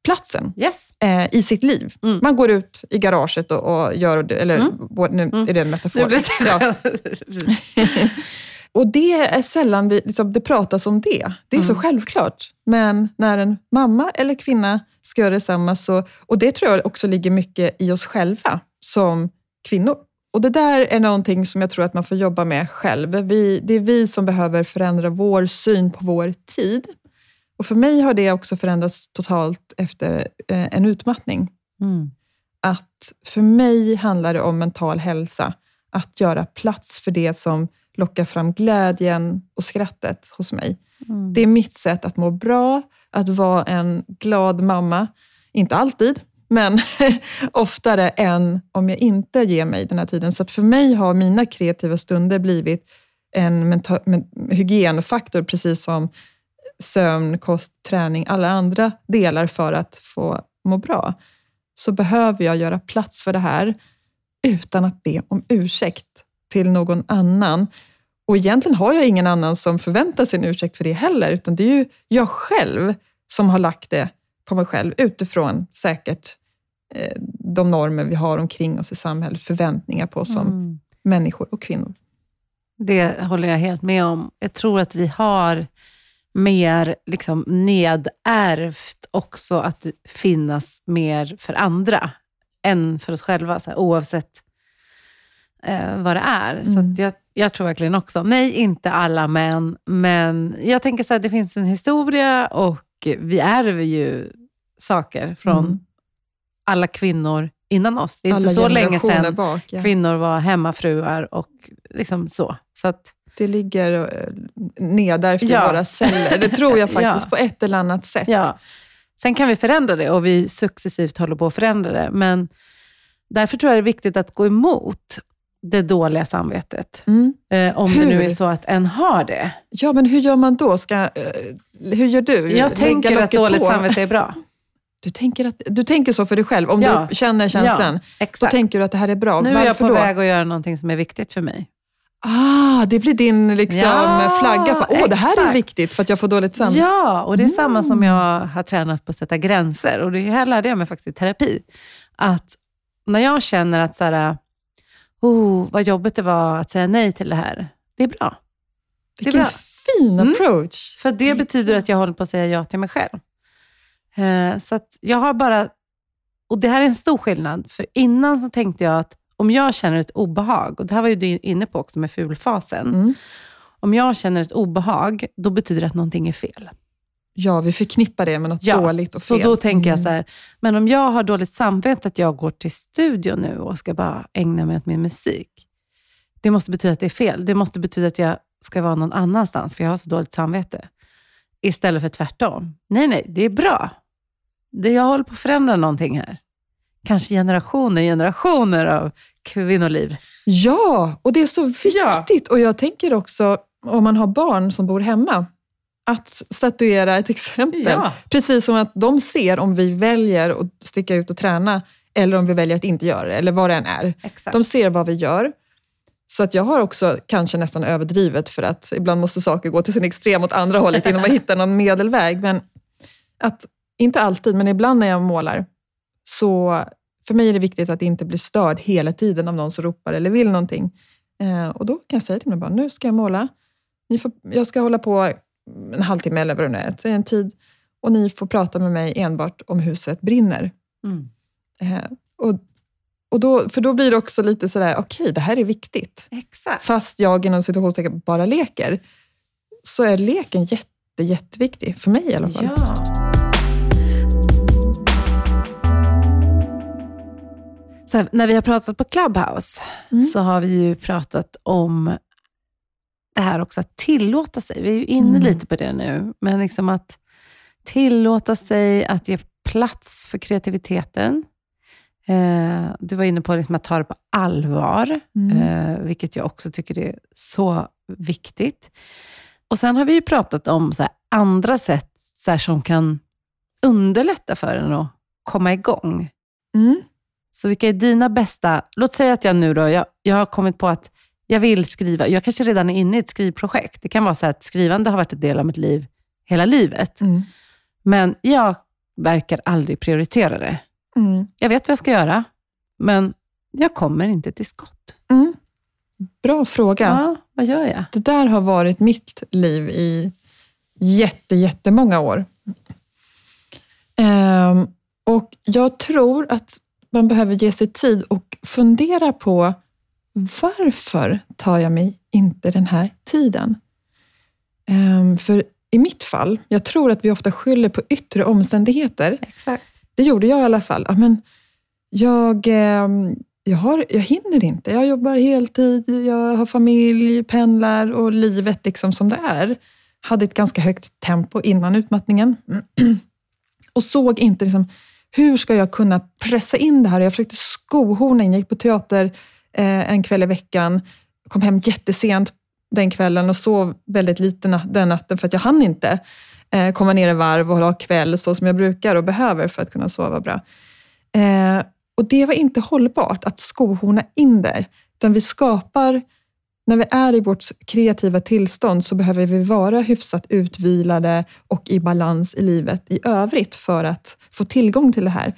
platsen Yes. eh, i sitt liv. Mm. Man går ut i garaget och, och gör, eller Mm. både- nu Mm. är det en metafor. Det Ja. Och det är sällan vi, liksom, det pratas om det. Det är så Mm. självklart. Men när en mamma eller kvinna ska göra detsamma, så, och det tror jag också ligger mycket i oss själva som kvinnor. Och det där är någonting som jag tror att man får jobba med själv. Vi, det är vi som behöver förändra vår syn på vår tid. Och för mig har det också förändrats totalt efter eh, en utmattning Mm. att för mig handlar det om mental hälsa. Att göra plats för det som lockar fram glädjen och skrattet hos mig. Mm. Det är mitt sätt att må bra, att vara en glad mamma. Inte alltid, men oftare än om jag inte ger mig den här tiden. Så att för mig har mina kreativa stunder blivit en men, hygienfaktor, precis som sömn, kost, träning, alla andra delar för att få må bra. Så behöver jag göra plats för det här utan att be om ursäkt till någon annan. Och egentligen har jag ingen annan som förväntar sig en ursäkt för det heller, utan det är ju jag själv som har lagt det på mig själv utifrån säkert eh, de normer vi har omkring oss i samhället, förväntningar på oss som Mm. människor och kvinnor. Det håller jag helt med om. Jag tror att vi har mer liksom nedärvt också att finnas mer för andra än för oss själva, så här, oavsett eh, vad det är. Så Mm. att jag, jag tror verkligen också, nej, inte alla män, men jag tänker så här, det finns en historia och vi ärver ju saker från Mm. alla kvinnor innan oss. Det är Alla inte så länge sedan bak. Ja. kvinnor var hemmafruar och liksom så. så att, Det ligger eh, nedärvt i Ja. våra celler. Det tror jag faktiskt Ja. på ett eller annat sätt. Ja. Sen kan vi förändra det och vi successivt håller på att förändra det. Men därför tror jag det är viktigt att gå emot det dåliga samvetet. Mm. Eh, om Hur? det nu är så att en har det. Ja, men hur gör man då? Ska, eh, hur gör du? Jag tänker att dåligt på? samvete är bra. Du tänker, att, du tänker så för dig själv? Om Ja. du känner känslan, Ja, då tänker du att det här är bra. Nu är Varför jag på då? väg att göra någonting som är viktigt för mig. Ah, det blir din liksom, Ja, flagga för åh, det här är viktigt för att jag får dåligt samvete. Ja, och det är samma som Mm. jag har tränat på att sätta gränser. Och det här lärde jag mig faktiskt i terapi. Att när jag känner att så här, oh, vad jobbigt det var att säga nej till det här. Det är bra. Det är Vilken bra. fin Mm. approach. För det betyder att jag håller på att säga ja till mig själv. Eh, så jag har bara, och det här är en stor skillnad, för innan så tänkte jag att om jag känner ett obehag, och det här var ju du inne på också med fulfasen. Mm. Om jag känner ett obehag, då betyder det att någonting är fel. Ja, vi förknippar det med något dåligt och så fel. då tänker jag Mm. så här, men om jag har dåligt samvete att jag går till studion nu och ska bara ägna mig åt min musik. Det måste betyda att det är fel. Det måste betyda att jag ska vara någon annanstans, för jag har så dåligt samvete. Istället för tvärtom. Nej, nej, det är bra. Det jag håller på att förändra någonting här. Kanske generationer, generationer av kvinnoliv. Ja, och det är så viktigt. Och jag tänker också, om man har barn som bor hemma, att statuera ett exempel. Ja. Precis som att de ser om vi väljer att sticka ut och träna, eller om vi väljer att inte göra det, eller vad det än är. Exakt. De ser vad vi gör. Så att jag har också kanske nästan överdrivet, för att ibland måste saker gå till sin extrem åt andra hållet innan man hittar någon medelväg. Men att, inte alltid, men ibland när jag målar, så för mig är det viktigt att inte bli störd hela tiden av någon som ropar eller vill någonting. Eh, och då kan jag säga till mina barn, nu ska jag måla. Ni får, jag ska hålla på en halvtimme eller vad det nu är, en tid. Och ni får prata med mig enbart om huset brinner. Mm. Eh, och, och då, för då blir det också lite sådär, okej, det här är viktigt. Exakt. Fast jag inom situationstecken bara leker, så är leken jätte, jätteviktig. För mig i alla fall. Ja. Här, när vi har pratat på Clubhouse Mm. så har vi ju pratat om det här också att tillåta sig. Vi är ju inne Mm. lite på det nu, men liksom att tillåta sig att ge plats för kreativiteten. Eh, du var inne på liksom att ta det på allvar, Mm. eh, vilket jag också tycker är så viktigt. Och Sen har vi ju pratat om så här, andra sätt så här, som kan underlätta för en att komma igång. Mm. Så vilka är dina bästa... Låt säga att jag nu då, jag, jag har kommit på att jag vill skriva. Jag kanske redan är inne i ett skrivprojekt. Det kan vara så att skrivande har varit en del av mitt liv hela livet. Mm. Men jag verkar aldrig prioritera det. Mm. Jag vet vad jag ska göra, men jag kommer inte till skott. Mm. Bra fråga. Ja, vad gör jag? Det där har varit mitt liv i jätte, jättemånga år. Ehm, och jag tror att man behöver ge sig tid och fundera på varför tar jag mig inte den här tiden? Ehm, för i mitt fall, jag tror att vi ofta skyller på yttre omständigheter. Exakt. Det gjorde jag i alla fall. Men jag, ehm, jag, har, jag hinner inte. Jag jobbar heltid, jag har familj, pendlar och livet liksom som det är. Hade ett ganska högt tempo innan utmattningen. Och såg inte liksom, hur ska jag kunna pressa in det här. Jag försökte skohorna in. Jag gick på teater eh, en kväll i veckan. Kom hem jättesent den kvällen och sov väldigt lite na- den natten för att jag hann inte eh, komma ner i varv och ha kväll så som jag brukar och behöver för att kunna sova bra. Eh, och det var inte hållbart att skohorna in det. Utan vi skapar, när vi är i vårt kreativa tillstånd så behöver vi vara hyfsat utvilade och i balans i livet i övrigt för att få tillgång till det här.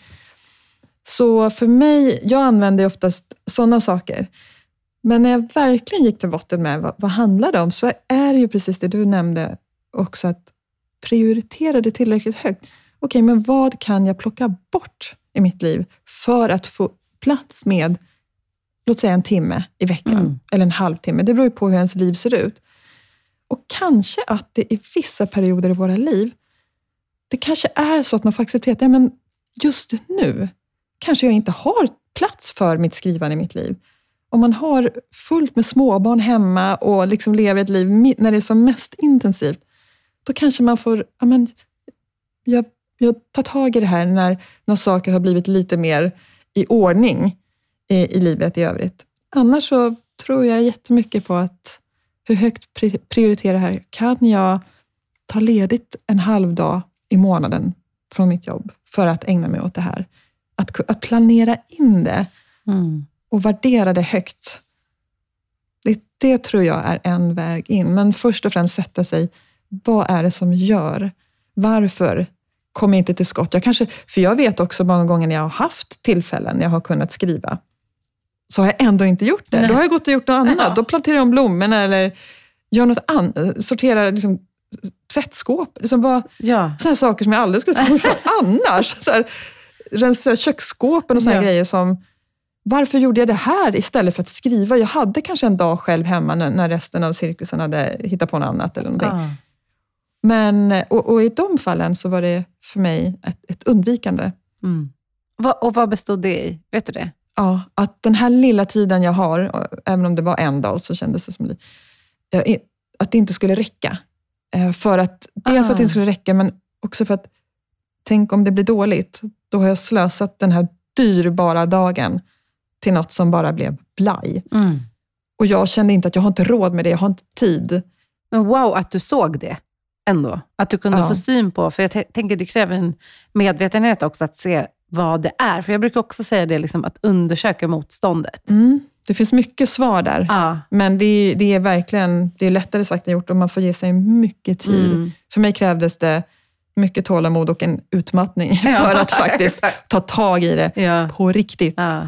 Så för mig, jag använder oftast sådana saker. Men när jag verkligen gick till botten med vad, vad handlar det om, så är det ju precis det du nämnde också, att prioritera det tillräckligt högt. Okej, men vad kan jag plocka bort i mitt liv för att få plats med, låt säga en timme i veckan, Mm. eller en halvtimme. Det beror ju på hur ens liv ser ut. Och kanske att det i vissa perioder i våra liv, det kanske är så att man får acceptera att ja, men just nu kanske jag inte har plats för mitt skrivande i mitt liv. Om man har fullt med småbarn hemma och liksom lever ett liv när det är som mest intensivt, då kanske man får, ja, men, jag, jag tar tag i det här när, när saker har blivit lite mer i ordning i, i livet i övrigt. Annars så tror jag jättemycket på att hur högt prioritera det här. Kan jag ta ledigt en halv dag i månaden från mitt jobb för att ägna mig åt det här? Att, att planera in det Mm. och värdera det högt. Det, det tror jag är en väg in. Men först och främst sätta sig, vad är det som gör? Varför kommer jag inte till skott? Jag kanske, för jag vet också många gånger när jag har haft tillfällen jag har kunnat skriva, så har jag ändå inte gjort det. Nej. Då har jag gått och gjort något annat. Ja. Då planterar jag om blommorna eller gör något annat. Sorterar liksom, tvättskåp. Liksom bara, Ja. sådana saker som jag aldrig skulle ta mig för annars. Så här, rensa köksskåpen och såna Ja. grejer som, varför gjorde jag det här istället för att skriva? Jag hade kanske en dag själv hemma när, när resten av cirkusen hade hittat på något annat. Eller någonting. Ja. Men, och, och i de fallen så var det för mig ett, ett undvikande. Mm. Vad- Och vad bestod det i? Vet du det? Ja, att den här lilla tiden jag har, och även om det var en dag, så kändes det som att det inte skulle räcka. Eh, För att, dels Ah. att det inte skulle räcka, men också för att tänk om det blir dåligt. Då har jag slösat den här dyrbara dagen till något som bara blev blaj. Mm. Och jag kände inte att jag har inte råd med det, jag har inte tid. Men wow att du såg det ändå. Att du kunde Ja. få syn på, för jag tänker det kräver en medvetenhet också att se vad det är. För jag brukar också säga det, liksom, att undersöka motståndet. Det finns mycket svar där. Ja. Men det är, det är verkligen det är lättare sagt än gjort och man får ge sig mycket tid. Mm. För mig krävdes det mycket tålamod och en utmattning Ja, för att faktiskt ta tag i det Ja. på riktigt. Ja.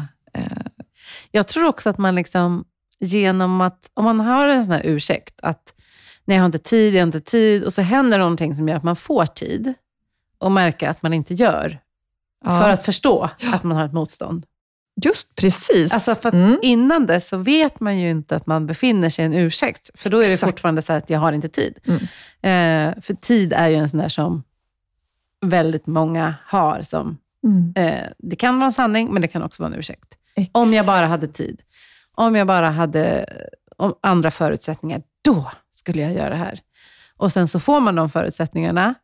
Jag tror också att man liksom, genom att, om man har en sån här ursäkt, att nej, jag har inte tid, jag har inte tid, och så händer någonting som gör att man får tid och märker att man inte gör, för att förstå att man har ett motstånd. Just precis. Alltså för Mm. innan det så vet man ju inte att man befinner sig i en ursäkt, för då är det Exakt. fortfarande så att jag har inte tid. Mm. Eh, för tid är ju en sån där som väldigt många har som Mm. Eh, det kan vara en sanning, men det kan också vara en ursäkt. Om jag bara hade tid. Om jag bara hade om andra förutsättningar. då skulle jag göra det här. Och sen så får man de förutsättningarna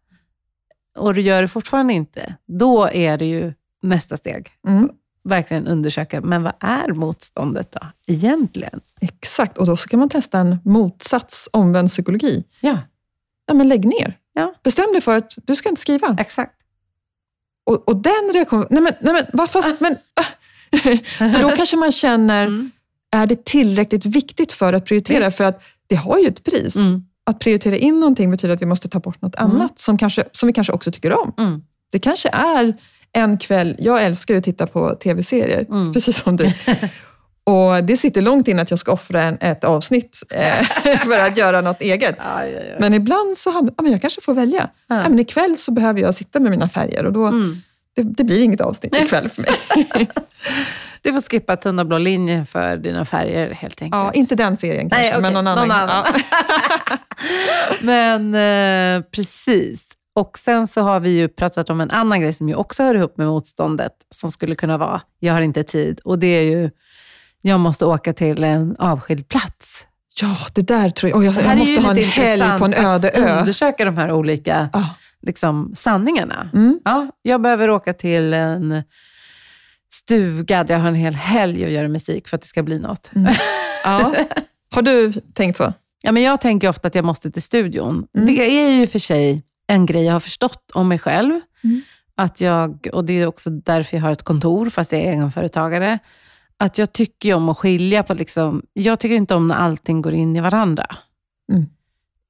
och du gör det fortfarande inte. Då är det ju nästa steg. Mm. Verkligen undersöka, men vad är motståndet då egentligen? Exakt, och då ska man testa en motsats, omvänd psykologi. Ja, Ja, men lägg ner. Ja. Bestäm dig för att du ska inte skriva. exakt. Och, och den reaktionen, nej men, nej men, fast, men, ah. För då kanske man känner, Mm. är det tillräckligt viktigt för att prioritera? Visst. För att det har ju ett pris. Mm. Att prioritera in någonting betyder att vi måste ta bort något Mm. annat som, kanske, som vi kanske också tycker om. Mm. Det kanske är en kväll, jag älskar ju att titta på tv-serier, Mm. precis som du. Och det sitter långt in att jag ska offra en, ett avsnitt eh, för att göra något eget. Ja, ja, ja. Men ibland så hamnar ja, men jag kanske får välja. Ja. Men ikväll så behöver jag sitta med mina färger och då, Mm. det, det blir inget avsnitt ikväll för mig. Du får skippa tunna blå linjen för dina färger helt enkelt. Ja, inte den serien kanske, Nej, okej, men någon annan. någon annan. Men eh, precis. Och sen så har vi ju pratat om en annan grej som ju också hör ihop med motståndet, som skulle kunna vara, jag har inte tid. Och det är ju, jag måste åka till en avskild plats. ja, det där tror jag. Oh, jag, jag måste ha en helg på en öde att ö. undersöka de här olika Ah. liksom, sanningarna. Mm. Ja, jag behöver åka till en stuga där jag har en hel helg och göra musik för att det ska bli något. Mm. Ja. Har du tänkt så? Ja, men jag tänker ofta att jag måste till studion. Mm. Det är ju för sig en grej jag har förstått om mig själv. Mm. Att jag, och det är också därför jag har ett kontor, fast jag är egenföretagare. Att jag tycker om att skilja på... Liksom, jag tycker inte om när allting går in i varandra. Mm.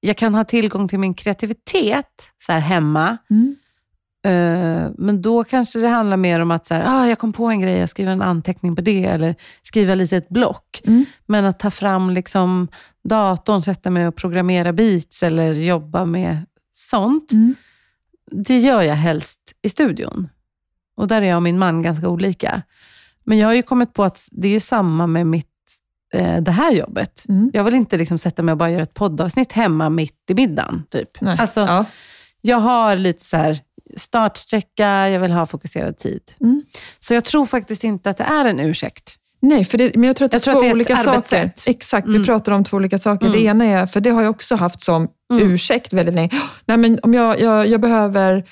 Jag kan ha tillgång till min kreativitet så här hemma. Mm. Eh, men då kanske det handlar mer om att så här, ah, jag kom på en grej, jag skriver en anteckning på det, eller skriva lite ett block. Mm. Men att ta fram liksom datorn, sätta mig och programmera beats eller jobba med sånt, Mm. det gör jag helst i studion. Och där är jag och min man ganska olika. Men jag har ju kommit på att det är samma med mitt, eh, det här jobbet. Mm. Jag vill inte liksom sätta mig och bara göra ett poddavsnitt hemma mitt i middagen. Typ. Nej. Alltså, ja. jag har lite så här startsträcka, jag vill ha fokuserad tid. Mm. Så jag tror faktiskt inte att det är en ursäkt. Nej, för det, men jag tror att det tror är att två det är olika saker. Exakt, Mm. vi pratar om två olika saker. Mm. Det ena är, för det har jag också haft som Mm. ursäkt väldigt länge. Nej, men om jag, jag, jag behöver eh,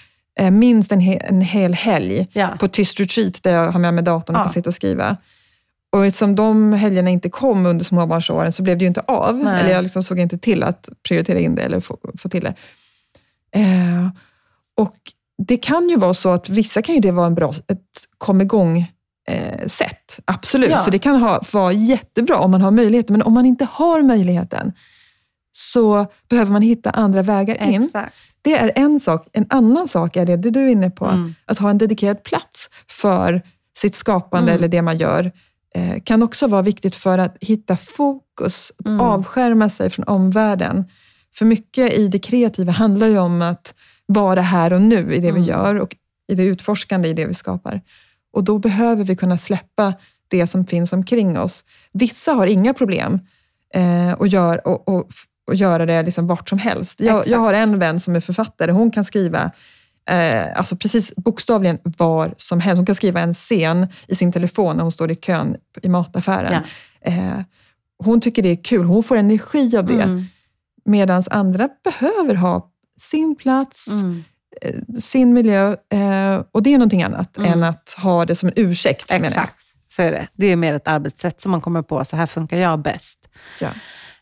minst en, he, en hel helg Ja. på tyst retreat där jag har med mig datorn och Ja. kan sitta och skriva. Och eftersom de helgerna inte kom under småbarnsåren så blev det ju inte av. Nej. Eller jag liksom såg inte till att prioritera in det eller få, få till det. Eh, och det kan ju vara så att vissa kan ju det vara en bra, ett kom igång eh, sätt. Absolut, Ja. så det kan ha, vara jättebra om man har möjligheten. Men om man inte har möjligheten så behöver man hitta andra vägar in. Exakt. Det är en sak. En annan sak är det, du är inne på, Mm. att ha en dedikerad plats för sitt skapande Mm. eller det man gör. Eh, kan också vara viktigt för att hitta fokus, att Mm. avskärma sig från omvärlden. För mycket i det kreativa handlar ju om att vara här och nu i det vi Mm. gör och i det utforskande i det vi skapar. Och då behöver vi kunna släppa det som finns omkring oss. Vissa har inga problem eh, och, gör, och, och, och göra det liksom vart som helst. Jag, jag har en vän som är författare. Hon kan skriva eh, alltså precis bokstavligen var som helst. Hon kan skriva en scen i sin telefon när hon står i kön i mataffären. Ja. Eh, hon tycker det är kul. Hon får energi av det. Mm. Medan andra behöver ha sin plats, Mm. eh, sin miljö. Eh, och det är någonting annat Mm. än att ha det som en ursäkt. Exakt, så är det. Det är mer ett arbetssätt som man kommer på, så här funkar jag bäst. Ja.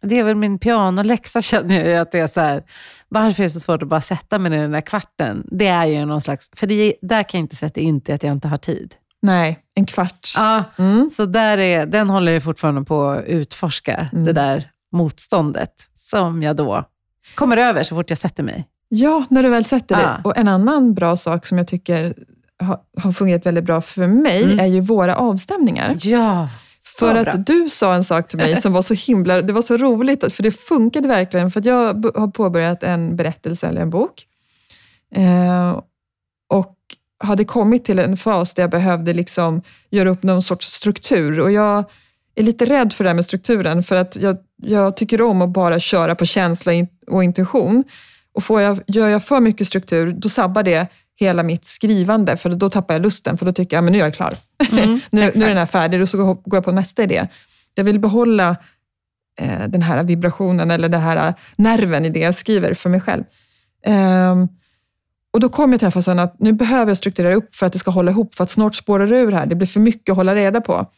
Det är väl min pianoläxa känner jag att det är så här, varför är det så svårt att bara sätta mig ner den där kvarten? Det är ju någon slags, för det, där kan jag inte sätta in till att jag inte har tid. Nej, en kvart. Ja, Mm. så där är, den håller jag fortfarande på att utforska, Mm. det där motståndet som jag då kommer över så fort jag sätter mig. Ja, när du väl sätter dig. Ja. Och en annan bra sak som jag tycker har, har fungerat väldigt bra för mig Mm. är ju våra avstämningar. Ja, För bra. att du sa en sak till mig som var så himla, det var så roligt, för det funkade verkligen. För att jag har påbörjat en berättelse eller en bok. Eh, och hade kommit till en fas där jag behövde liksom göra upp någon sorts struktur. Och jag är lite rädd för det här med strukturen, för att jag, jag tycker om att bara köra på känsla och intuition. Och får jag, gör jag för mycket struktur, då sabbar det hela mitt skrivande, för då tappar jag lusten, för då tycker jag men nu är jag klar. Mm, nu, nu är den här färdig och så går jag på nästa idé. Jag vill behålla eh, den här vibrationen eller den här nerven i det jag skriver för mig själv. Um, och då kom jag till den fasen att nu behöver jag strukturera upp för att det ska hålla ihop, för att snart spårar det ur här. Det blir för mycket att hålla reda på.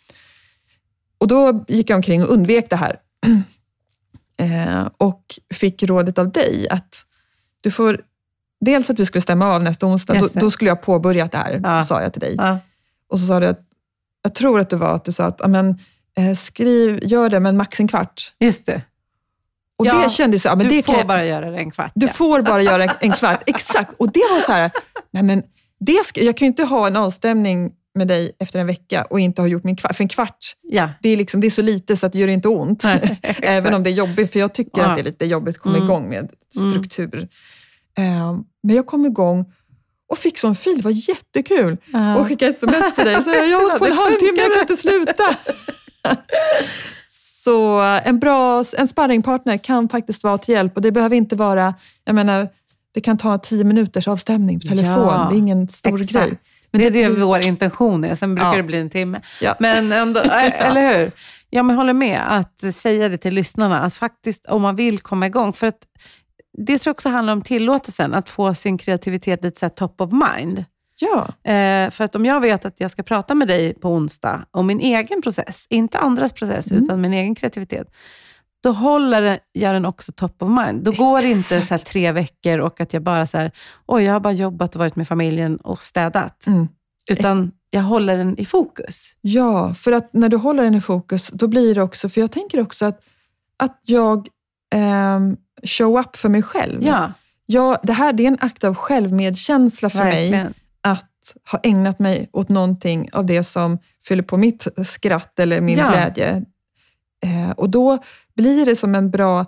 Och då gick jag omkring och undvek det här. eh, och fick rådet av dig att du får dels att vi skulle stämma av nästa onsdag. Då, då, skulle jag påbörja det här, ja. sa jag till dig. Ja. Och så sa du att, jag tror att det var att du sa att amen, eh, skriv, gör det, men max en kvart. Just det. Och ja, det kändes så, men du det får bara göra det en kvart. Du ja. får bara göra en kvart, exakt. Och det var så här, nej men det ska, jag kan ju inte ha en avstämning med dig efter en vecka och inte ha gjort min kvart. För en kvart, ja. det, är liksom, det är så lite så att det gör inte ont. Nej, Även om det är jobbigt, för jag tycker ja. att det är lite jobbigt att komma mm. igång med struktur. Um, men jag kom igång och fick sån fil. Det var jättekul. Uh. Och skickade sms till dig. Så jag har hållit på en halvtimme, jag kan inte sluta. så en bra en sparringpartner kan faktiskt vara till hjälp och det behöver inte vara, jag menar, det kan ta tio minuters avstämning på telefon. Ja, det är ingen stor exakt. grej. Men det är det, det vår intention är, sen brukar ja. det bli en timme. Ja. Men ändå, eller hur? Ja, men håller med att säga det till lyssnarna, att faktiskt om man vill komma igång. För att det tror jag också handlar om tillåtelsen, att få sin kreativitet lite så top of mind. Ja. Eh, för att om jag vet att jag ska prata med dig på onsdag om min egen process, inte andras process, mm. utan min egen kreativitet, då håller jag den också top of mind. Då går det inte så tre veckor och att jag bara så här, oj, jag har bara jobbat och varit med familjen och städat. Mm. Utan jag håller den i fokus. Ja, för att när du håller den i fokus, då blir det också, för jag tänker också att, att jag eh, show up för mig själv. Ja. Jag, det här det är en akt av självmedkänsla för Verkligen. mig att ha ägnat mig åt någonting av det som fyller på mitt skratt eller min ja. glädje. Eh, och då blir det som en bra,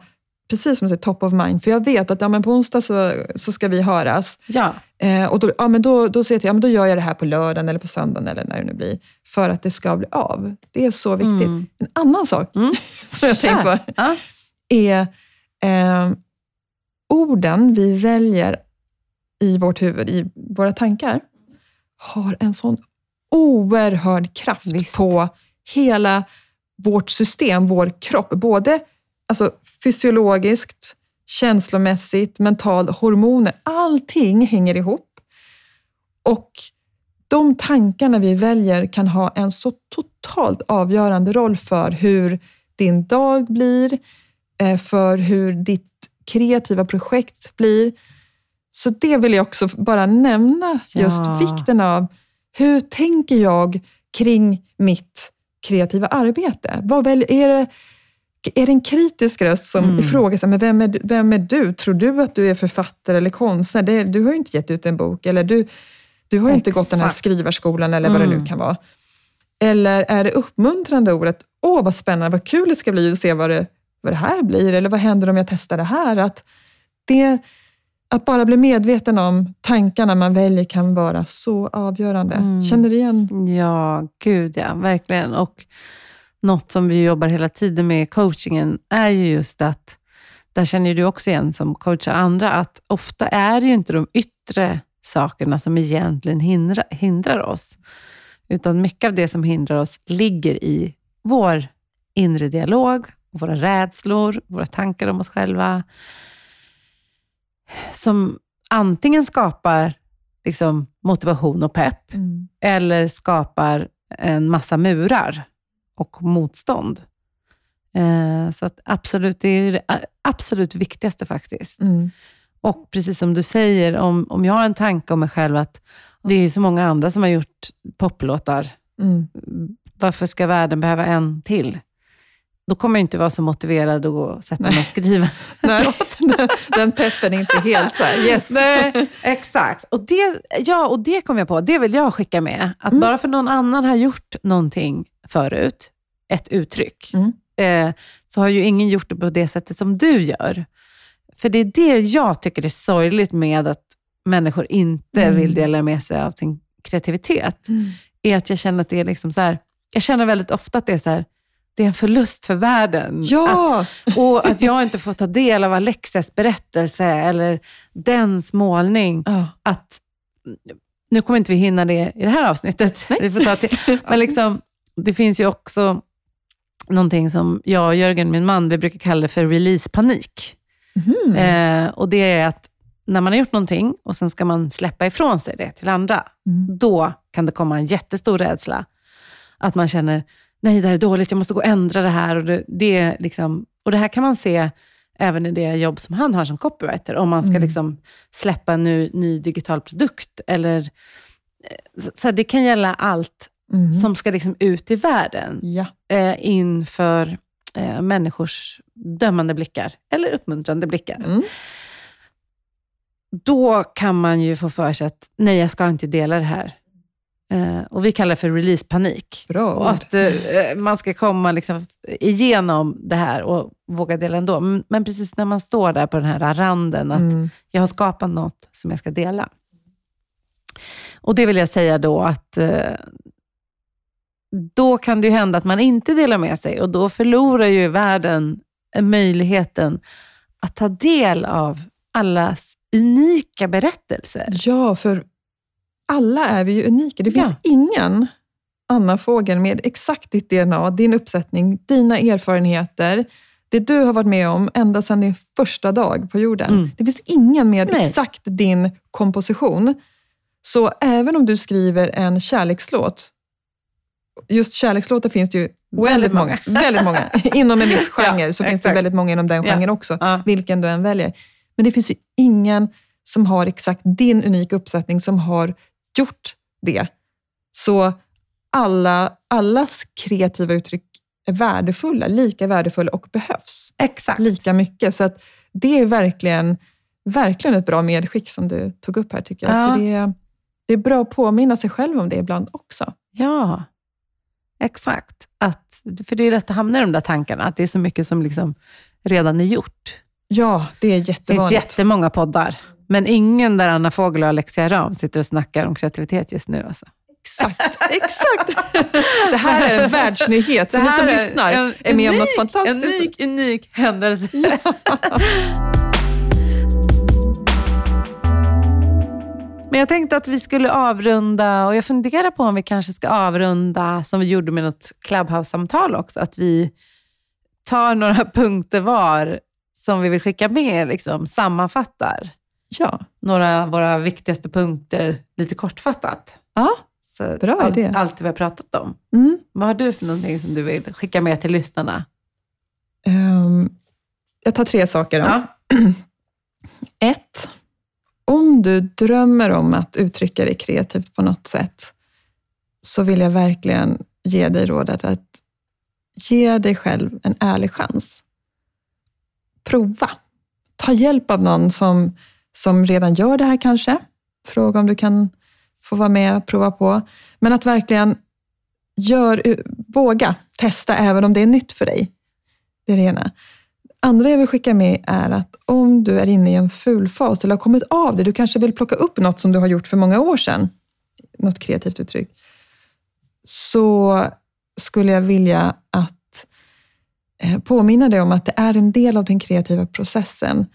precis som du säger, top of mind. För jag vet att ja, men på onsdag så, så ska vi höras. Ja. Eh, och då, ja, men då, då säger jag till, ja, men då gör jag det här på lördagen eller på söndagen eller när det nu blir. För att det ska bli av. Det är så viktigt. Mm. En annan sak mm. som jag tänkt på ja. är eh, orden vi väljer i vårt huvud, i våra tankar, har en sån oerhörd kraft Visst. på hela vårt system, vår kropp. Både alltså, fysiologiskt, känslomässigt, mentalt, hormoner. Allting hänger ihop. Och de tankarna vi väljer kan ha en så totalt avgörande roll för hur din dag blir, för hur ditt kreativa projekt blir. Så det vill jag också bara nämna, just ja. vikten av hur tänker jag kring mitt kreativa arbete? Vad väl, är, det, är det en kritisk röst som mm. ifrågasätter, vem är, vem är du? Tror du att du är författare eller konstnär? Det, du har ju inte gett ut en bok, eller du, du har inte gått den här skrivarskolan, eller vad mm. det nu mm. kan vara. Eller är det uppmuntrande ordet, åh vad spännande, vad kul det ska bli att se vad det, vad det här blir, eller vad händer om jag testar det här? Att, det, att bara bli medveten om tankarna man väljer kan vara så avgörande. Mm. Känner du igen? Ja, gud ja, verkligen. Och något som vi jobbar hela tiden med i coachingen är ju just att, där känner du också igen som coachar andra, att ofta är det ju inte de yttre sakerna som egentligen hindra, hindrar oss. Utan mycket av det som hindrar oss ligger i vår inre dialog, våra rädslor, våra tankar om oss själva. Som antingen skapar liksom, motivation och pepp, mm. eller skapar en massa murar och motstånd. Eh, så att absolut, det är det absolut viktigaste faktiskt. Mm. Och precis som du säger, om, om jag har en tanke om mig själv att det är så många andra som har gjort poplåtar. Mm. Varför ska världen behöva en till? Då kommer jag inte vara så motiverad att sätta mig och skriva Nej, den peppen är inte helt så här, yes. Nej, exakt. Och det, ja, och det kom jag på, det vill jag skicka med. Att mm. bara för någon annan har gjort någonting förut, ett uttryck, mm. eh, så har ju ingen gjort det på det sättet som du gör. För det är det jag tycker är sorgligt med att människor inte mm. vill dela med sig av sin kreativitet. Mm. Är att jag känner att det är liksom så här, jag känner väldigt ofta att det är så här, det är en förlust för världen. Ja. Att, och att jag inte får ta del av Alexias berättelse eller dens målning. Ja. Att, nu kommer inte vi hinna det i det här avsnittet. Vi får ta till. Men liksom, det finns ju också någonting som jag och Jörgen, min man, vi brukar kalla det för releasepanik. Mm. Eh, och det är att när man har gjort någonting och sen ska man släppa ifrån sig det till andra, Mm. då kan det komma en jättestor rädsla. Att man känner, nej det här är dåligt, jag måste gå och ändra det här. Och det, det, liksom, och det här kan man se även i det jobb som han har som copywriter. Om man ska Mm. liksom släppa en ny, ny digital produkt. Eller, eh, så här, det kan gälla allt Mm. som ska liksom ut i världen Ja. eh, inför eh, människors dömande blickar eller uppmuntrande blickar. Mm. Då kan man ju få för sig att nej, jag ska inte dela det här. Eh, och Vi kallar det för releasepanik. Bra Och att eh, man ska komma liksom igenom det här och våga dela ändå. Men, men precis när man står där på den här randen, att Mm. jag har skapat något som jag ska dela. Och det vill jag säga då att eh, då kan det ju hända att man inte delar med sig och då förlorar ju världen möjligheten att ta del av allas unika berättelser. Ja, för alla är vi ju unika. Det finns Ja. ingen annan fågel med exakt ditt DNA, din uppsättning, dina erfarenheter, det du har varit med om ända sedan din första dag på jorden. Mm. Det finns ingen med Nej. exakt din komposition. Så även om du skriver en kärlekslåt, just kärlekslåtar finns det ju Väldigt många. väldigt många. Inom en viss genre Ja, så finns det exakt. väldigt många inom den Ja. genren också, Ja. vilken du än väljer. Men det finns ju ingen som har exakt din unika uppsättning som har gjort det. Så alla, allas kreativa uttryck är värdefulla, lika värdefulla och behövs Exakt. lika mycket. Så att det är verkligen, verkligen ett bra medskick som du tog upp här tycker jag. Ja. För det, är, det är bra att påminna sig själv om det ibland också. Ja, exakt. Att, för det är lätt att hamna i de där tankarna, att det är så mycket som liksom redan är gjort. Ja, det är Det finns jättevanligt. jättemånga poddar, men ingen där Anna Fågel och Alexia Ram sitter och snackar om kreativitet just nu. Alltså. Exakt, exakt. Det här är en världsnyhet, så ni som lyssnar en är med om något unik- fantastiskt. En unik, unik händelse. Men jag tänkte att vi skulle avrunda, och jag funderar på om vi kanske ska avrunda som vi gjorde med något Clubhouse-samtal också. Att vi tar några punkter var som vi vill skicka med, liksom, sammanfattar Ja, några av våra viktigaste punkter lite kortfattat. ja. Så Bra allt, idé. allt vi har pratat om. Mm. Vad har du för någonting som du vill skicka med till lyssnarna? Ehm, jag tar tre saker. Då. Ja. Ett, om du drömmer om att uttrycka dig kreativt på något sätt, så vill jag verkligen ge dig rådet att ge dig själv en ärlig chans. Prova. Ta hjälp av någon som, som redan gör det här kanske. Fråga om du kan få vara med och prova på. Men att verkligen gör, våga testa även om det är nytt för dig. Det är det ena. Andra jag vill skicka med är att om du är inne i en ful fas eller har kommit av det, du kanske vill plocka upp något som du har gjort för många år sedan, något kreativt uttryck, så skulle jag vilja att eh, påminna dig om att det är en del av den kreativa processen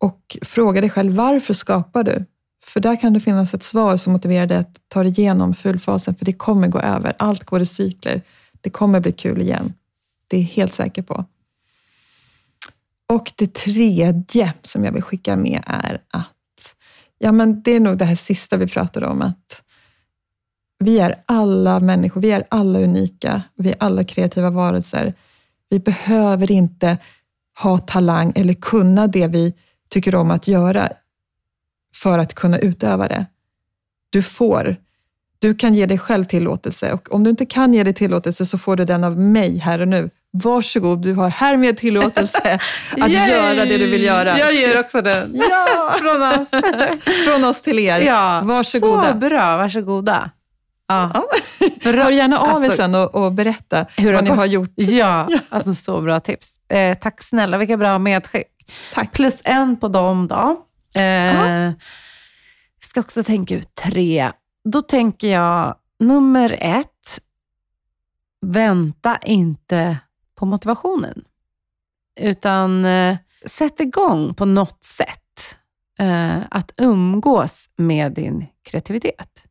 och fråga dig själv varför skapar du? För där kan det finnas ett svar som motiverar dig att ta dig igenom fulfasen, för det kommer gå över. Allt går i cykler. Det kommer bli kul igen. Det är jag helt säker på. Och det tredje som jag vill skicka med är att, ja men det är nog det här sista vi pratade om, att vi är alla människor, vi är alla unika, vi är alla kreativa varelser. Vi behöver inte ha talang eller kunna det vi tycker om att göra för att kunna utöva det. Du får. Du kan ge dig själv tillåtelse och om du inte kan ge dig tillåtelse så får du den av mig här och nu. Varsågod, du har härmed tillåtelse att göra det du vill göra. Jag ger också den. Ja! Från oss. Från oss till er. Ja, Varsågoda. Så bra, varsågoda. Ja. Bra. Hör gärna av er Alltså, sen och, och berätta vad ni gått. har gjort. Ja, alltså så bra tips. Eh, tack snälla, vilka bra medskick. Tack. Plus en på dem då. Eh, ska också tänka ut tre. Då tänker jag, nummer ett, vänta inte på motivationen. Utan eh, sätt igång på något sätt eh, att umgås med din kreativitet.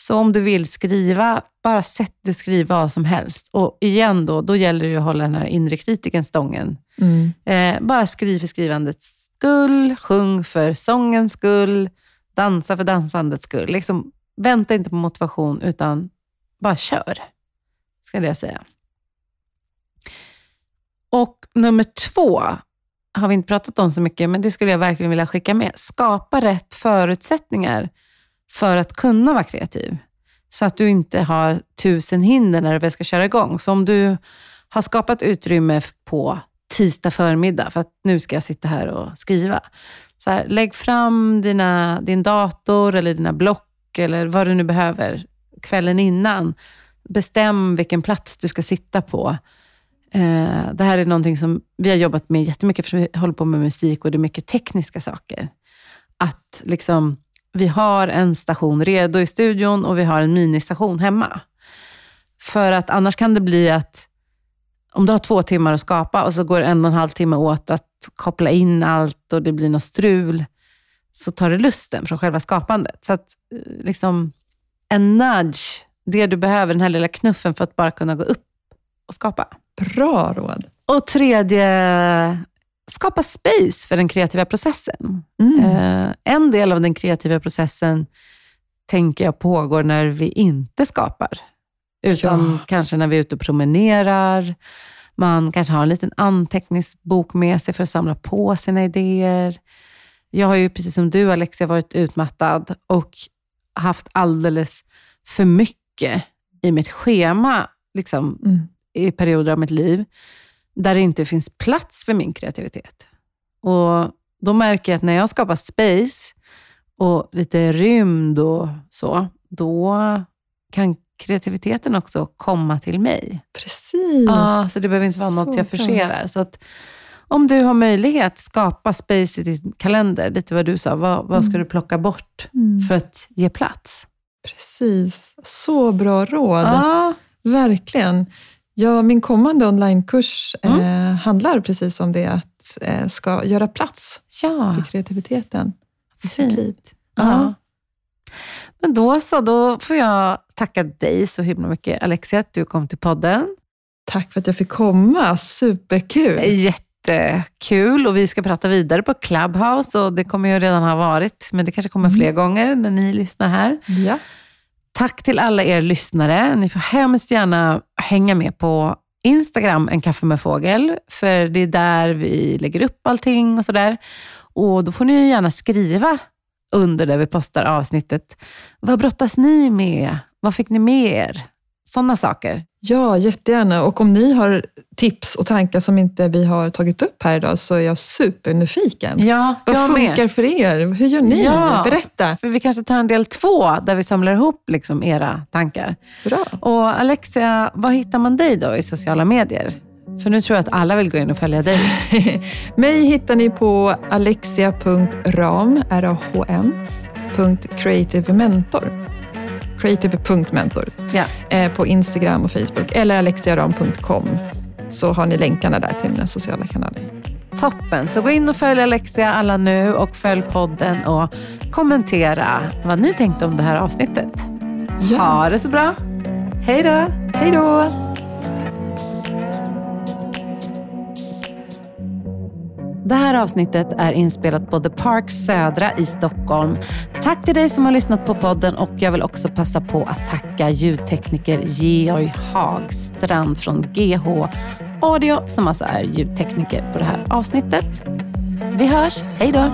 Så om du vill skriva, bara sätt dig skriva vad som helst. Och igen då, då gäller det att hålla den här inre kritiken stången. Mm. Eh, bara skriv för skrivandets skull, sjung för sångens skull, dansa för dansandets skull. Liksom, vänta inte på motivation, utan bara kör, ska jag säga. Och nummer två har vi inte pratat om så mycket, men det skulle jag verkligen vilja skicka med. Skapa rätt förutsättningar för att kunna vara kreativ. Så att du inte har tusen hinder när du väl ska köra igång. Så om du har skapat utrymme på tisdag förmiddag för att nu ska jag sitta här och skriva. Så här, lägg fram dina, din dator eller dina block eller vad du nu behöver kvällen innan. Bestäm vilken plats du ska sitta på. Eh, det här är någonting som vi har jobbat med jättemycket, för vi håller på med musik och det är mycket tekniska saker. Att liksom, vi har en station redo i studion och vi har en ministation hemma. För att annars kan det bli att om du har två timmar att skapa och så går en och en halv timme åt att koppla in allt och det blir något strul, så tar det lusten från själva skapandet. Så att eh, liksom, en nudge, det du behöver, den här lilla knuffen för att bara kunna gå upp och skapa. Bra råd. Och tredje, skapa space för den kreativa processen. Mm. Eh, en del av den kreativa processen tänker jag pågår när vi inte skapar. Utan Ja. kanske när vi är ute och promenerar. Man kanske har en liten anteckningsbok med sig för att samla på sina idéer. Jag har ju precis som du Alexia varit utmattad och haft alldeles för mycket i mitt schema liksom, Mm. i perioder av mitt liv där det inte finns plats för min kreativitet. Och Då märker jag att när jag skapar space och lite rymd och så, då kan kreativiteten också komma till mig. Precis. Ja, så det behöver inte vara Så något jag bra. forcerar. Så att, om du har möjlighet, skapa space i din kalender. Lite vad du sa, vad, vad ska Mm. du plocka bort Mm. för att ge plats? Precis. Så bra råd. Ja, Verkligen. Ja, min kommande onlinekurs Mm. eh, handlar precis om det, att eh, ska göra plats ja för kreativiteten i sitt liv. Ja. Men då så, då får jag tacka dig så himla mycket Alexia, att du kom till podden. Tack för att jag fick komma. Superkul. Jättekul och vi ska prata vidare på Clubhouse och det kommer ju redan ha varit, men det kanske kommer Mm. fler gånger när ni lyssnar här. Ja. Tack till alla er lyssnare. Ni får hemskt gärna hänga med på Instagram, En kaffe med fågel, för det är där vi lägger upp allting och sådär. Och då får ni gärna skriva under där vi postar avsnittet. Vad brottas ni med? Vad fick ni med er? Sådana saker. ja, jättegärna. Och om ni har tips och tankar som inte vi har tagit upp här idag, så är jag supernyfiken. Ja, Vad funkar för er? Hur gör ni? Ja. Berätta. För vi kanske tar en del två, där vi samlar ihop liksom era tankar. Bra. Och Alexia, var hittar man dig då i sociala medier? För nu tror jag att alla vill gå in och följa dig. Mig hittar ni på alexia.ram, R-A-H-M, .creativementor. Creative.mentor Ja. eh, på Instagram och Facebook eller alexiaram.com så har ni länkarna där till mina sociala kanaler. Toppen, så gå in och följ Alexia alla nu och följ podden och kommentera vad ni tänkte om det här avsnittet. Ha det så bra. Hej då! Hej då! Det här avsnittet är inspelat på The Park Södra i Stockholm. Tack till dig som har lyssnat på podden och jag vill också passa på att tacka ljudtekniker Georg Hagstrand från GH Audio som alltså är ljudtekniker på det här avsnittet. Vi hörs, hej då!